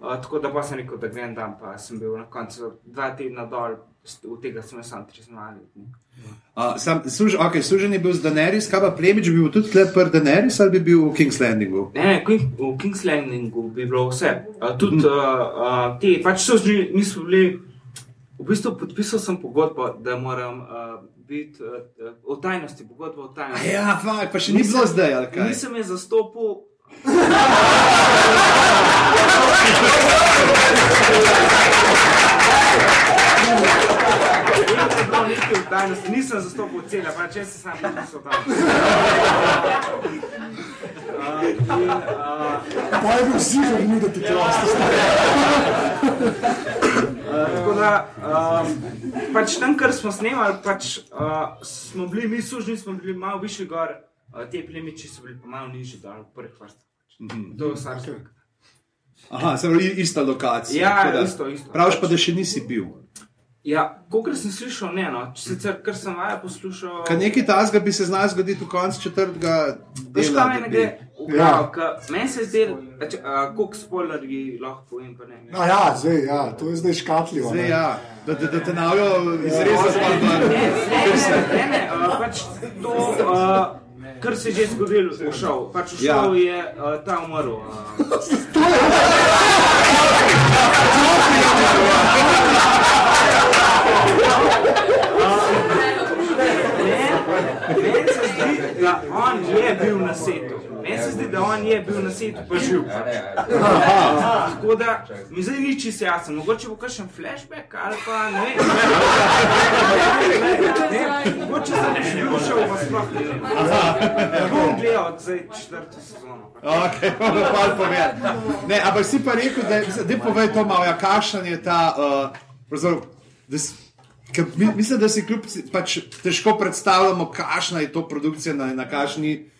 Uh, tako da pa sem rekel, da grem tam, pa sem bil na koncu dva tedna dol, v tega sem samo 300 malne dni. Uh, sam, služ, okay, služen je bil z Daenerys, kaj pa plemič, bi bil tudi tle pri Daenerys ali bi bil v King's Landingu? Ne, ne, v King's Landingu bi bilo vse. Uh, tudi uh, uh, te, pač služni niso bili. V bistvu podpisal sem pogodbo, da moram uh, biti uh, v tajnosti, pogodbo v tajnosti. Ja, fakt, pa še ni bilo zdaj? Nisem je zastopil. Nisem zastopil cele, pa če se sam podpisal tam. Pa je bil zigar, ni da ti klaste. Tako da, um, pač tam, kar smo snemali, pač, uh, smo bili mi sužni, smo bili malo više gor, uh, te plemiči so bili pa malo nižji, dol, prvih vrstah. Mm -hmm. Vsak človek. Aha, se pravi, ista lokacija. Ja, da, isto, isto. Praviš pa, da še nisi bil. Ja, kolikor sem slišal, ne, no, sicer kar sem vaja poslušal. Kaj nekaj tasga bi se znal zgoditi v koncu četrtega Veš, dela. meni gre? Ja. Meni se zdi, da koliko spoilerji lahko povem, pa ne. No, ja, zdaj, ja, to je zdaj škatljivo. Zdaj, ne. ja, da, da, da te navijo izrezati. Ja. Ne, ne, ne, ne, uh, pač to, uh, kar se je že zgodilo šovu. Pač v Ja. je uh, ta umrl. Uh, Meni se zdi, da on je bil na setu. Meni se zdi, da on je bil na svetu pa živ. Uh, tako da mi zdaj ni čisto jasno, mogoče bo kakšen flashback ali pa ne vem. Mogoče se ne, ne bo šel pa sploh ne vem. Bom gledal zdaj četrto sezono. Okay, pa povedati. ne, ampak si pa rekel, da povej to malo, ja, kakšen je ta. Uh, da s- ker mi, mislim, da si kljub pač težko predstavljamo, kakšna je to produkcija na, na kakšni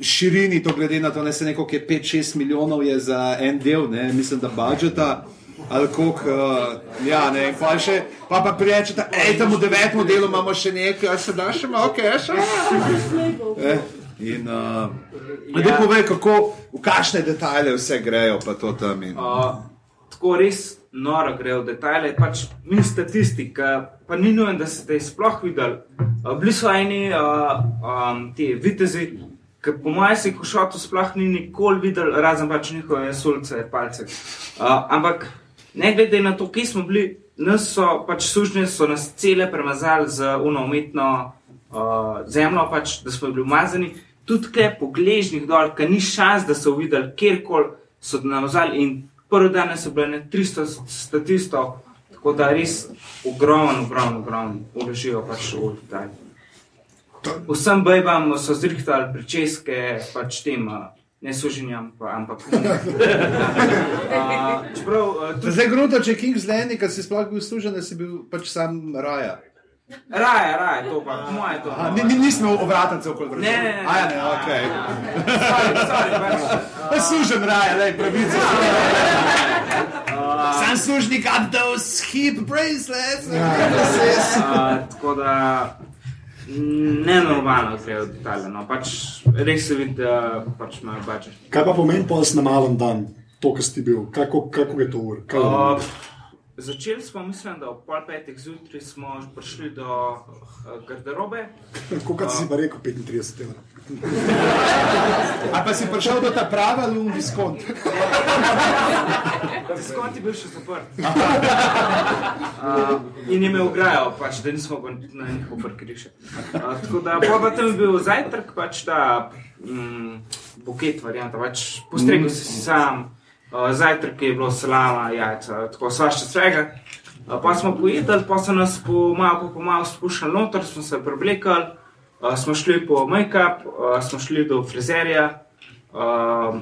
širini, to glede na to, da se neko, ki je 5-6 milijonov je za en del, ne, mislim, da budžeta. Ali koliko, uh, ja, ne, in pa še, pa pa priječete, hej, tam v devetem delu imamo še nekaj, a se da še malo keša. Eh, in, uh, ja. da povej, kako, v kakšne detajle vse grejo, pa to tam. In, Uh, tako res noro gre v detajle. Pač mi statistika, pa ni nujen, da ste jih sploh videli. Uh, bili so eni uh, um, ti vitezi, ki po mojem se jih šotu sploh ni nikoli videl, razen pač njihove sulce, palce. Uh, ampak ne glede na to, kje smo bili, nas so pač sužnje, so nas cele premazali z uno umetno uh, zemljo, pač, da smo bili umazani. Tudi tukaj po gležnjih dol, ki ni šans, da so videli kjerkoli, so nam vzali in prvi dan so bile ne 300 statistov, tako da res ogromno, ogromno, ogromno uložijo pač v detajl. Vsem bejbam so zrihtali pričeske, pač tem, ne suženjam, pa, ampak. uh, čeprav, uh, tudi Zdaj, grudo, če King's Landing, ki si sploh bil služen, da si bil pač sam raja. Raje, raje, to pa, moje to. A, ni, ni, nismo v vratnice okoli vrata. Ne, ne, ne. A ja, ne, ok. Sorry, sorry, pač, Služen raja, le pravice. Sam služnik, got those hip bracelets. uh, tako da nenormalno grejo detajle. No. Pač, res se vidi, da pač imajo budžet. Kaj pa pomeni pol na malen dan, to, kar si bil, kako, kako je to ur? Kaj Uh? Začeli smo, mislim, da ob pol petih zjutraj smo prišli do uh, garderobe. Kako si pa rekel, 35 evrov. A pa si prišel do ta prava lum diskont. Diskont je bil še zaprt. Uh, in je imel ograjo, pač, da nismo mogli na njihov parkirišče. Uh, tako da pa tam je bil zajtrk, pač ta mm, buket varianta, pač postregel si si sam. Uh, zajtrk je bilo salama, jajca, tako svašče svega. Uh, pa smo pojedli, pa so nas po malo, po malo spuščali noter, smo se preblekali, uh, smo šli po make-up, uh, smo šli do frizerja. Uh,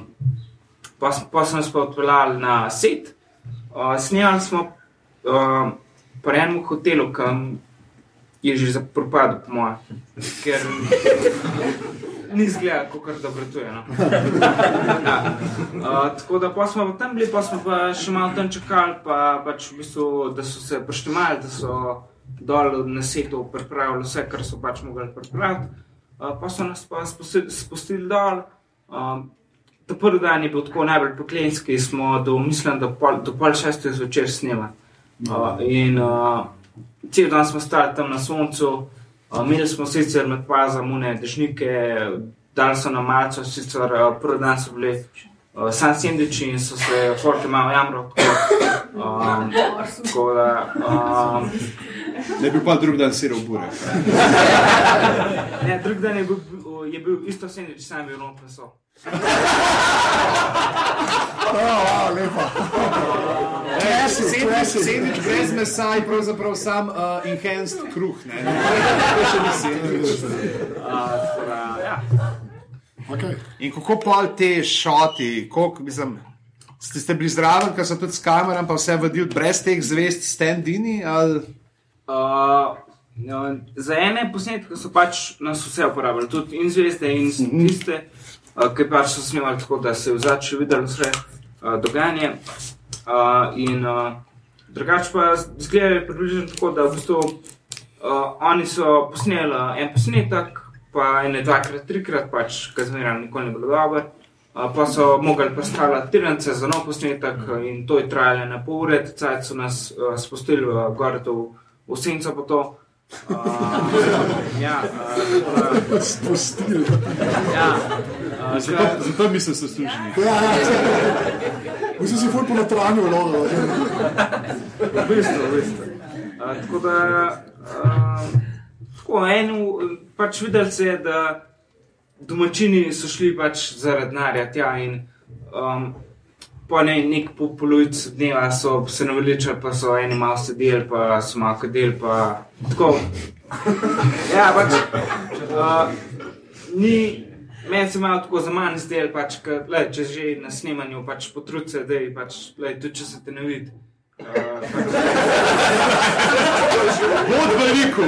pa, pa smo se pa odpeljali na set. Uh, snemali smo uh, pri enem hotelu, ki je že zapropadel, po mojem, ker ni zgleda, kako dobro to je. No. Ja. Uh, tako da pa smo tam bili, pa smo pa še malo tam čakali, pa pač v bistvu, da so se poštemali, da so dol na setu pripravili vse, kar so pač mogli pripraviti. Uh, pa so nas pa spustili, spustili dol. Um, Ta prvi dan je bil tako najbolj poklenski, smo do, mislim, do, pol, do pol šestih zvečer snemali. Uh, in uh, cel dan smo stali tam na soncu, imeli smo sicer med pazamune, dežnike, dali so nam malce, sicer prvi dan so bili uh, sam sendviči in so se forke malo jamro. Um, tako da, um, Ne bi pa drug dan siral burek. ne, drugi dan je bil, je bil isto sendvič, sam je bil noč meso. Oh, lepa. Classic, classic. Sandvič brez mesa je pravzaprav sam uh, enhanced kruh. Ne? Še ni sandvič. Uh, tako da, ja. Okay. In kako pol te šoti, koliko, mislim, ste, ste bili zraven, ker so tudi s kamerom, pa vse vodil brez teh zvest stand-ini? Ali... Uh, no, za ene posnetke so pač nas vse uporabljali, tudi in zvezde, in tiste, uh, ki pač so snimali tako, da se je v začetku videlo vse uh, dogajanje. Uh, in uh, drugače pa zgleda približno tako, da v bistvu uh, oni so posneli en posnetek, pa ene dvakrat, trikrat, pač, ker zmeraj nikoli ni bilo dobro. Pa so mogli predstavljati tirnice za nov posnetek, in to je trajalo na pol ure, cajt so nas spustili uh, gor v, v senco po to. Uh, ja, uh, Spustil. ja, uh, Zato, zato mislim, da so služni. Ja, ja. Mislim, si ful po notranju logo. v bistvu, v bistvu. Uh, tako da, uh, tako eno, pač videl se je, da domačini so šli pač zaradi denarja tja in um, po ne, nek po polovici dneva so se naveličali, pa so eni malo sedeli, pa so malo kadeli, pa tako. Ja, pač. Uh, ni, meni se malo tako za manj zdelo, pač, ka, lej, če že na snemanju pač potrudi se, da je pač, lej, tudi če se te ne vidi. Uh, Od veliko.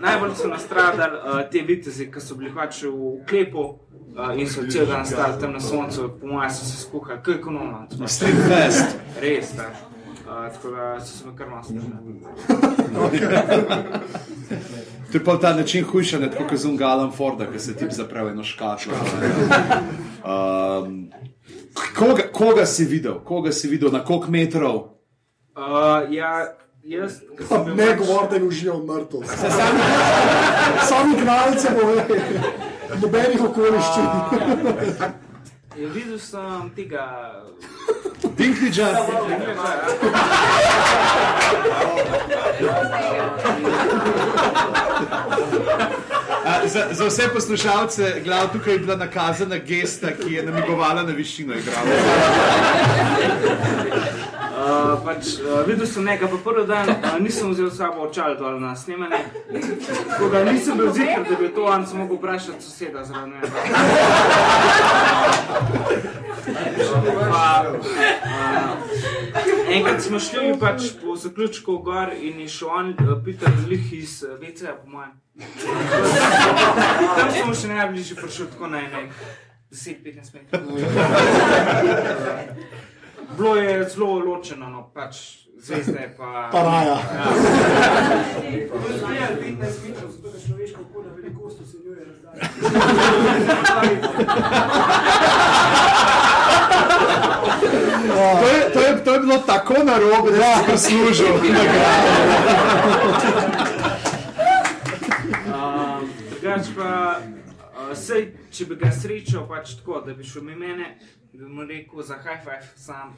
Najbolj so, nastradali uh, te vitezi, ki so bili pač v klepu uh, in so cel dan stali tam na soncu, po mojem so se skuhali, kaj ekonomno. Street fest. Res, da. Uh, tako da so se mi kar malo smejali. To je pa ta način hujšanja, tako kot z Ungalom Forda, ki se ti zapravi eno škatlo. Um, koga, koga si videl, koga si videl, na koliko metrov? Uh, ja, jaz, sem Ne pač- govori, da je užival mrtev. Sami gnalce boje, nobenih okoliščin. Ja, videl sem tega. Dinkliča, A, za, za vse poslušalce, glav, tukaj je bila nakazana gesta, ki je namigovala na višino igralca. Uh, pač, uh, videl sem nekaj, pa prvi dan uh, nisem vzel s sabo očal dol na snemanje. Tako da nisem bil ziger, da bi to on se mogel vprašati soseda zraven mene. Pa, uh, enkrat smo šli pač po zaključku gor in je šel on, uh, Peter Lih iz WC-ja, po mojem. Tam smo še najbližje prišli tako na enek 10-15 metrov. Bilo je zelo ločeno, no, pač zvezde pa. Pa raja. To je, to, je, to je bilo tako narobe, da si zaslužil nagrado. Um, Drugač pa, uh, sej, če bi ga srečal, pač tako, da bi šel mimo mene, bi mu rekel za high five sam.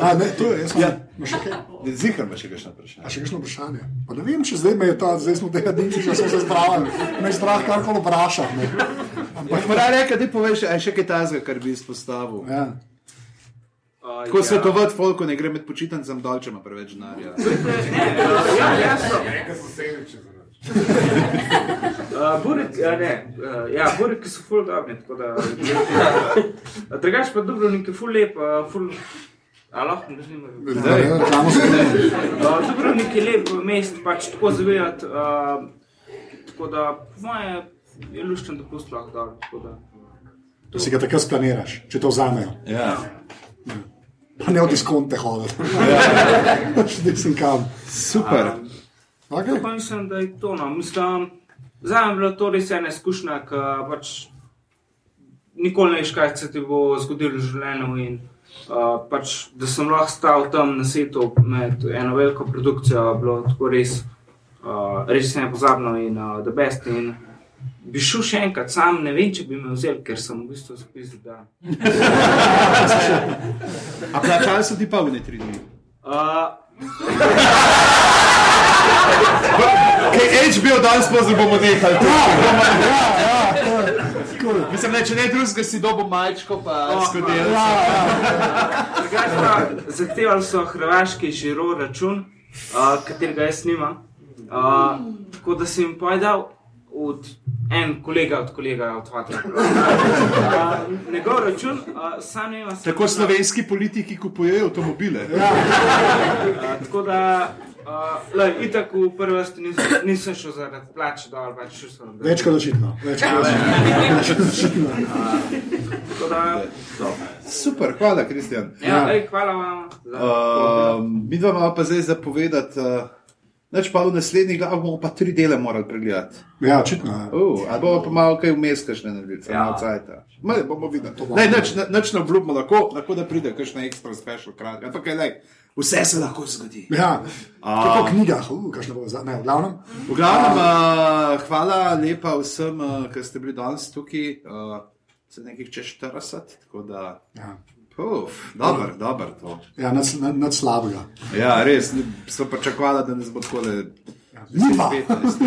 A, ne, to je, sem. Ja. Imaš še kaj? Zihar me še kakšno vprašanje. A še kakšno vprašanje? Pa ne vem, če zdaj me je ta, zdaj smo tega dinčiča, smo se zbrali. Me je strah karkoli vprašati. ne. Ampak mora reči, da ti poveš, a je še kaj tazga, kar bi izpostavil. Ja. Uh, Ko svetovati folku ne gre med počitnicami dol, če ima preveč denarja. Ja, jasno. Uh, Burek, ja, ne, uh, ja, bureki so ful dobri, tako da. Uh, Drugač pa Dubrovnik je ful lep, uh, ful. A lahko ne želimo. Ja, ja, reklamo se ne. Uh, Dubrovnik je lep mest, pač tako zavijati. Uh, tako da, po moje, je luščen dopust lahko tako da. Si ga takrat splaniraš, če to vzamejo. Ja. Pa ne od diskonte hoditi. Še nisem kam. Super. Okay. Pa mislim, da je to. No. Mislim, za me je bila to res ena izkušnja, ki pač nikoli ne veš, kaj se ti bo zgodilo v življenju. In, uh, pač, da sem lahko stal tam na svetu med eno veliko produkcijo, je bilo tako res, uh, res nepozabno in uh, the best. In bi šel še enkrat, sam ne vem, če bi me vzel, ker sem v bistvu zapisal, da. A plačali so ti pa v ne tri dni? Uh, Kaj HBO danes pozno bomo nehali. Cool. Mislim, ne, če ne drugega si dobo majčko, pa skodel. Drugače pa zahtevali so hrvaški žiro račun, uh, katerega jaz nimam. Uh, tako da sem jim povedal, od en kolega od kolega od Vatra. Uh, njegov račun, uh, sam ne vem, Tako slovenski politiki kupujejo avtomobile. Uh, tako da, uh, lej, itak v prvi vrsti nisem, nisem šel zaradi plače dol, pač šel sem. Več kot očitno. Več kot očitno. Tako da, Super, hvala, Kristjan. ja, lej, hvala vam. Za, Um, mi dva imamo pa zdaj zapovedati. Uh, Neč pa v naslednjih glavah bomo pa tri dele morali pregledati. Ja, očitno. ja. Uh, ali bomo pa malo kaj vmes, kakšne narediti, Ja. malo cajta. Ma, bomo videli. Ne, nič, nič ne obljubimo, lahko, lahko da pride kakšna ekstra special kratka. Ampak kaj, lej, vse se lahko zgodi. Ja, kako v knjigah, uh, kakšno bo za, ne, v glavnem. V glavnem, uh, hvala lepa vsem, uh, ki ste bili danes tukaj, uh, se nekih čez 40, tako da Ja. Uf, dober, dober to. Ja, nad, nad, nad slabega. Ja, res, smo pričakovali, da nas bo tako le. Mi dva, 15.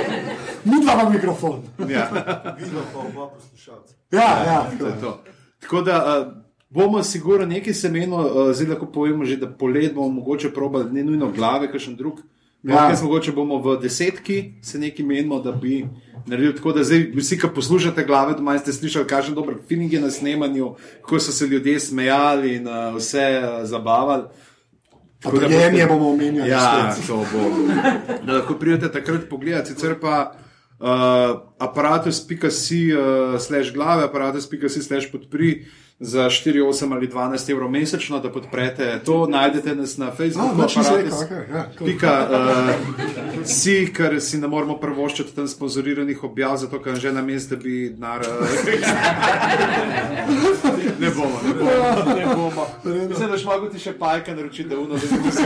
mi dva pa mikrofon. Ja, Vidno pa oba poslušalca. Ja, ja, to je to. Tako da uh, bomo sigurno nekaj semenov, uh, zdaj lahko povemo že, da polet bomo mogoče probali, ne nujno glave, kakšen drug. Ja. Ja. Mogoče bomo v desetki se nekaj menimo, da bi naredili tako, da zdaj vsi, ki poslušate glave, doma ste slišali, kakšen dober feeling je na snemanju, kako so se ljudje smejali in uh, vse uh, zabavali. Tako da boste- bomo omenjali. Ja, spet. to bo. Da lahko pridete takrat pogledati, sicer pa uh, aparatus.si uh, slash glave, aparatus.si slash podpri za 4, 8 ali 12 evrov mesečno, da podprete to. Najdete nas na Facebooku, ja. Pika, uh, si, ker si ne moramo prvoščiti tam sponzoriranih objav, zato ker že na mestu bi denar. Uh, ne bomo, ne bomo. Ne bomo. Mislim, da mogel ti še pajka naročiti, da uno, da se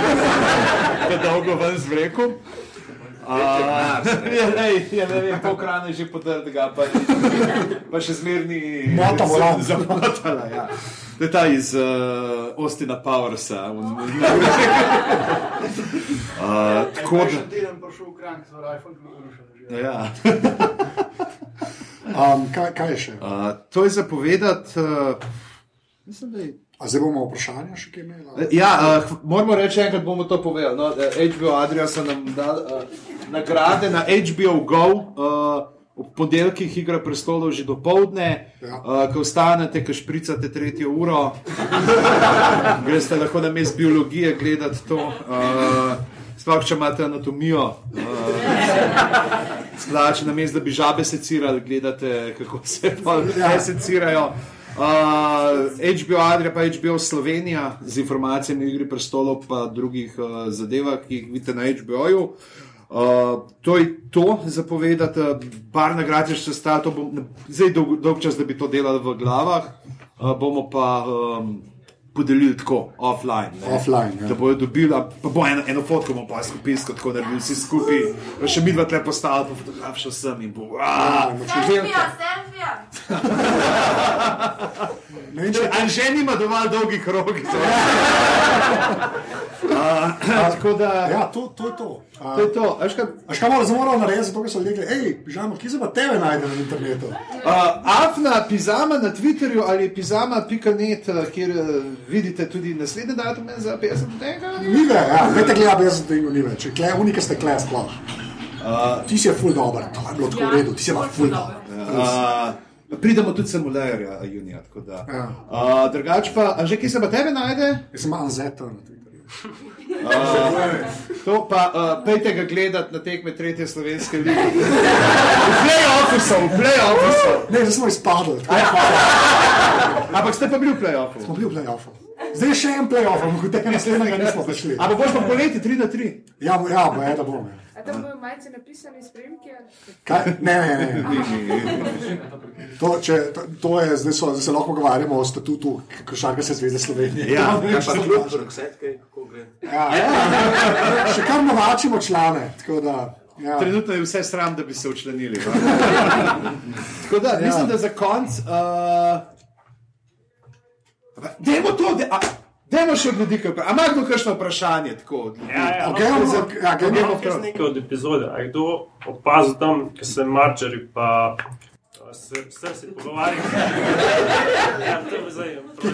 da dolgo ven z vrekom. Uh, ja, ej, ja, ne vem, pol krane že podrga, pa, pa še zmerni. Mota volan. Zamotala, ja. To je ta iz uh, Ostina Powersa. un- Uh, tako da. teden prišel v Krank, so iPhone rušili. Ja. Um, kaj, kaj je še? Uh, to je zapovedati. Uh, mislim, da je. A zdaj bomo vprašanja še kaj imeli? Ja, uh, moramo reči, enkrat bomo to povedali. No, eh, HBO Adria so nam dali uh, nagrade na HBO Go. Uh, Ob ponedeljkih igra prestolov že do povdne, Ja. uh, ko ostanete, ko špricate tretjo uro, greste lahko na mest biologije gledati to. Uh, Sploh, če imate anatomijo, uh, splače na mestu, da bi žabe secirali, gledate, kako se Ja. ja. secirajo. Uh, HBO Adria, pa HBO Slovenija z informacijami o igri prestolov, pa drugih uh, zadevah, ki jih vidite na HBO-ju. Uh, to je to zapovedati, uh, bar nagrad je še stalo, bom, zdaj dolg, dolg čas, da bi to delali v glavah, uh, bomo pa um, podelili tako, offline. ne. Offline, ja. Da bojo dobili, pa bo eno, eno fotko, bomo pa skupinsko, tako da bi vsi skupaj, pa še mi dva tle postali, pa fotograf šel sem in bo. Ja. Selfija, selfija. Če Anže nima dovolj dolgih rok. Uh, tako da, Ja, to, to je to. A, to je to. A veš kaj, škamo razumemo narediti, zato so rekli, hej, pižamo, kje se pa tebe najde na internetu? Uh, Afna, pizama na Twitterju ali pizama.net, uh, kjer uh, vidite tudi naslednje datume za 50 tega. Nive, ja, vete, gledaj, jaz sem tega nive, če kle, unike ste kle sploh. Uh, Ti si je full dober, to je bilo tako v redu, ti si je pa full dober. uh, pridemo tudi simulatorja junija. tako da. Ja. Uh, drugač pa, a že kje se pa tebe najde? Jaz sem Anzeta na Twitterju. To pa uh, pejte ga gledati na tekme tretje slovenske lige. V play-offu so, v play-offu so. Ne, zdaj smo izpadli, Ja. Ampak ste pa bili v play-offu. Smo bili v play-offu. Zdaj še en play-off, ampak tega naslednjega nismo prišli. Ampak boš pa poleti 3 na 3. Ja, bo- ja, bo, je, da bomo. ja. A tam bojo majice napisane s premki? Kaj? Ne, ne, ne. To, če, to, to je, zdaj, so, zdaj se lahko pogovarjamo o statutu Košarkarske zveze Slovenije. Ja, ne kljub kaže. Roxette, kako gre? Ja, ja. Še kar novačimo člane. Tako da, ja. Trenutno je vse sram, da bi se učlanili. Tako da, mislim, da za konc. Uh, Dajmo to, de, a, dajmo še od ljudi, kaj. Ampak kdo kakšno vprašanje? Tako, od ljudi? Ja, ja, Ok, imamo- ja, Game Imamo of Thrones. nekaj od epizode. A je kdo opazil tam, ko se Marčari pa a, se, se, se pogovarjajo? ja.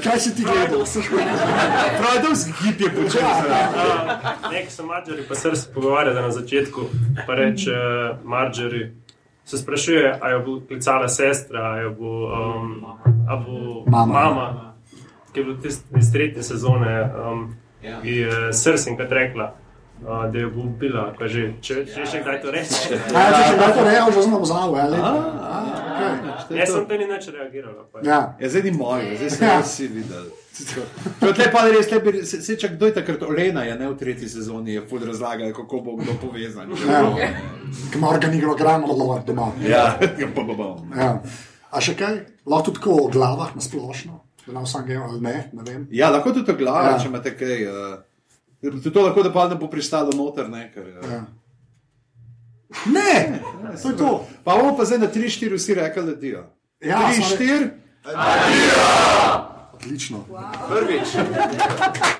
Kaj- si ti gledal? Freudovski hip je počel. Uh, Nekaj so Mačari, pa se pogovarjali na začetku. Pa reče Marčari, se sprašuje, ali jo bo klicala sestra, ali bo, um, bo Mama. mama, ki je bila tist, iz tretje sezone. Um, je srsenka rekla, uh, da bo ubila, pa že, če, če še kdaj to reče. Ja, če še kdaj to rejo, že zalo, ali? Jaz sem te ni nič reagirala. pa. Ja. Ja, zdaj ni moj, zdaj sem Ja. vsi videl. To je pa res, lepi, se, se čak kdo je takrat Olena, je ne v tretji sezoni, je fud razlagala, kako bo kdo povezan. Ja. Kam organigram odlovar doma. Ja, pa bo bom. Ja. A še kaj? Lahko tudi tako o glavah na splošno, nam sam game ali ne, ne vem. Ja, lahko tudi to glava, Ja. če imate kaj. Uh, tudi to lahko, da pa ne bo pristalo noter, ne, ker, uh, Ja. Ne, to je to. Pa bomo pa zdaj na 3-4 vsi rekli, da dijo. Ja, 3, samo re- 4. Odlično. Prvič.